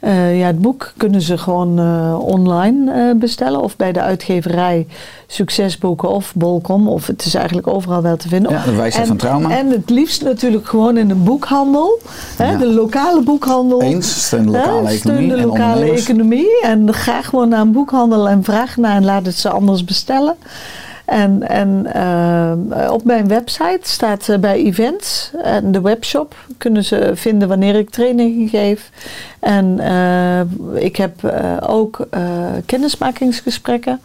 Eh, ja, het boek kunnen ze gewoon eh, online eh, bestellen. Of bij de uitgeverij Succesboeken of Bolcom. Of het is eigenlijk overal wel te vinden. Ja, de wijsheid en, van trauma. En het liefst natuurlijk gewoon in een boekhandel. Hè. De lokale boekhandel. Eens, steun de Hè, lokale steun economie de en lokale ondernemers. economie. En ga gewoon naar een boekhandel en vraag naar en laat het ze anders bestellen. En, en eh, op mijn website staat eh, bij events en de webshop kunnen ze vinden wanneer ik trainingen geef. En eh, ik heb eh, ook kennismakingsgesprekken.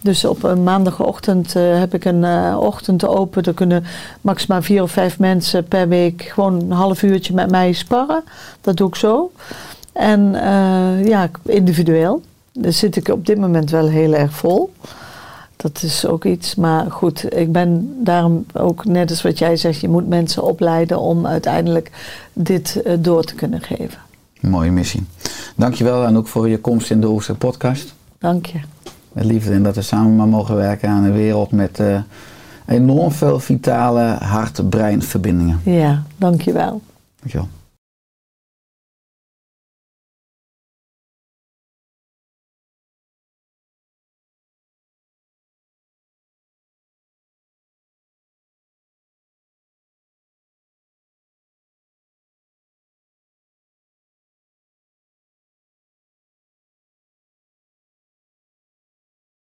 Dus op een maandagochtend heb ik een ochtend open. Er kunnen maximaal vier of vijf mensen per week gewoon een half uurtje met mij sparren. Dat doe ik zo. En ja, individueel. daar zit ik op dit moment wel heel erg vol. Dat is ook iets. Maar goed, ik ben daarom ook net als wat jij zegt, je moet mensen opleiden om uiteindelijk dit eh, door te kunnen geven. Mooie missie. Dankjewel en ook voor je komst in de Oerse podcast. Dank je. Met liefde en dat we samen maar mogen werken aan een wereld met eh, enorm veel vitale hart-brein verbindingen. Ja, dank je wel. Dankjewel.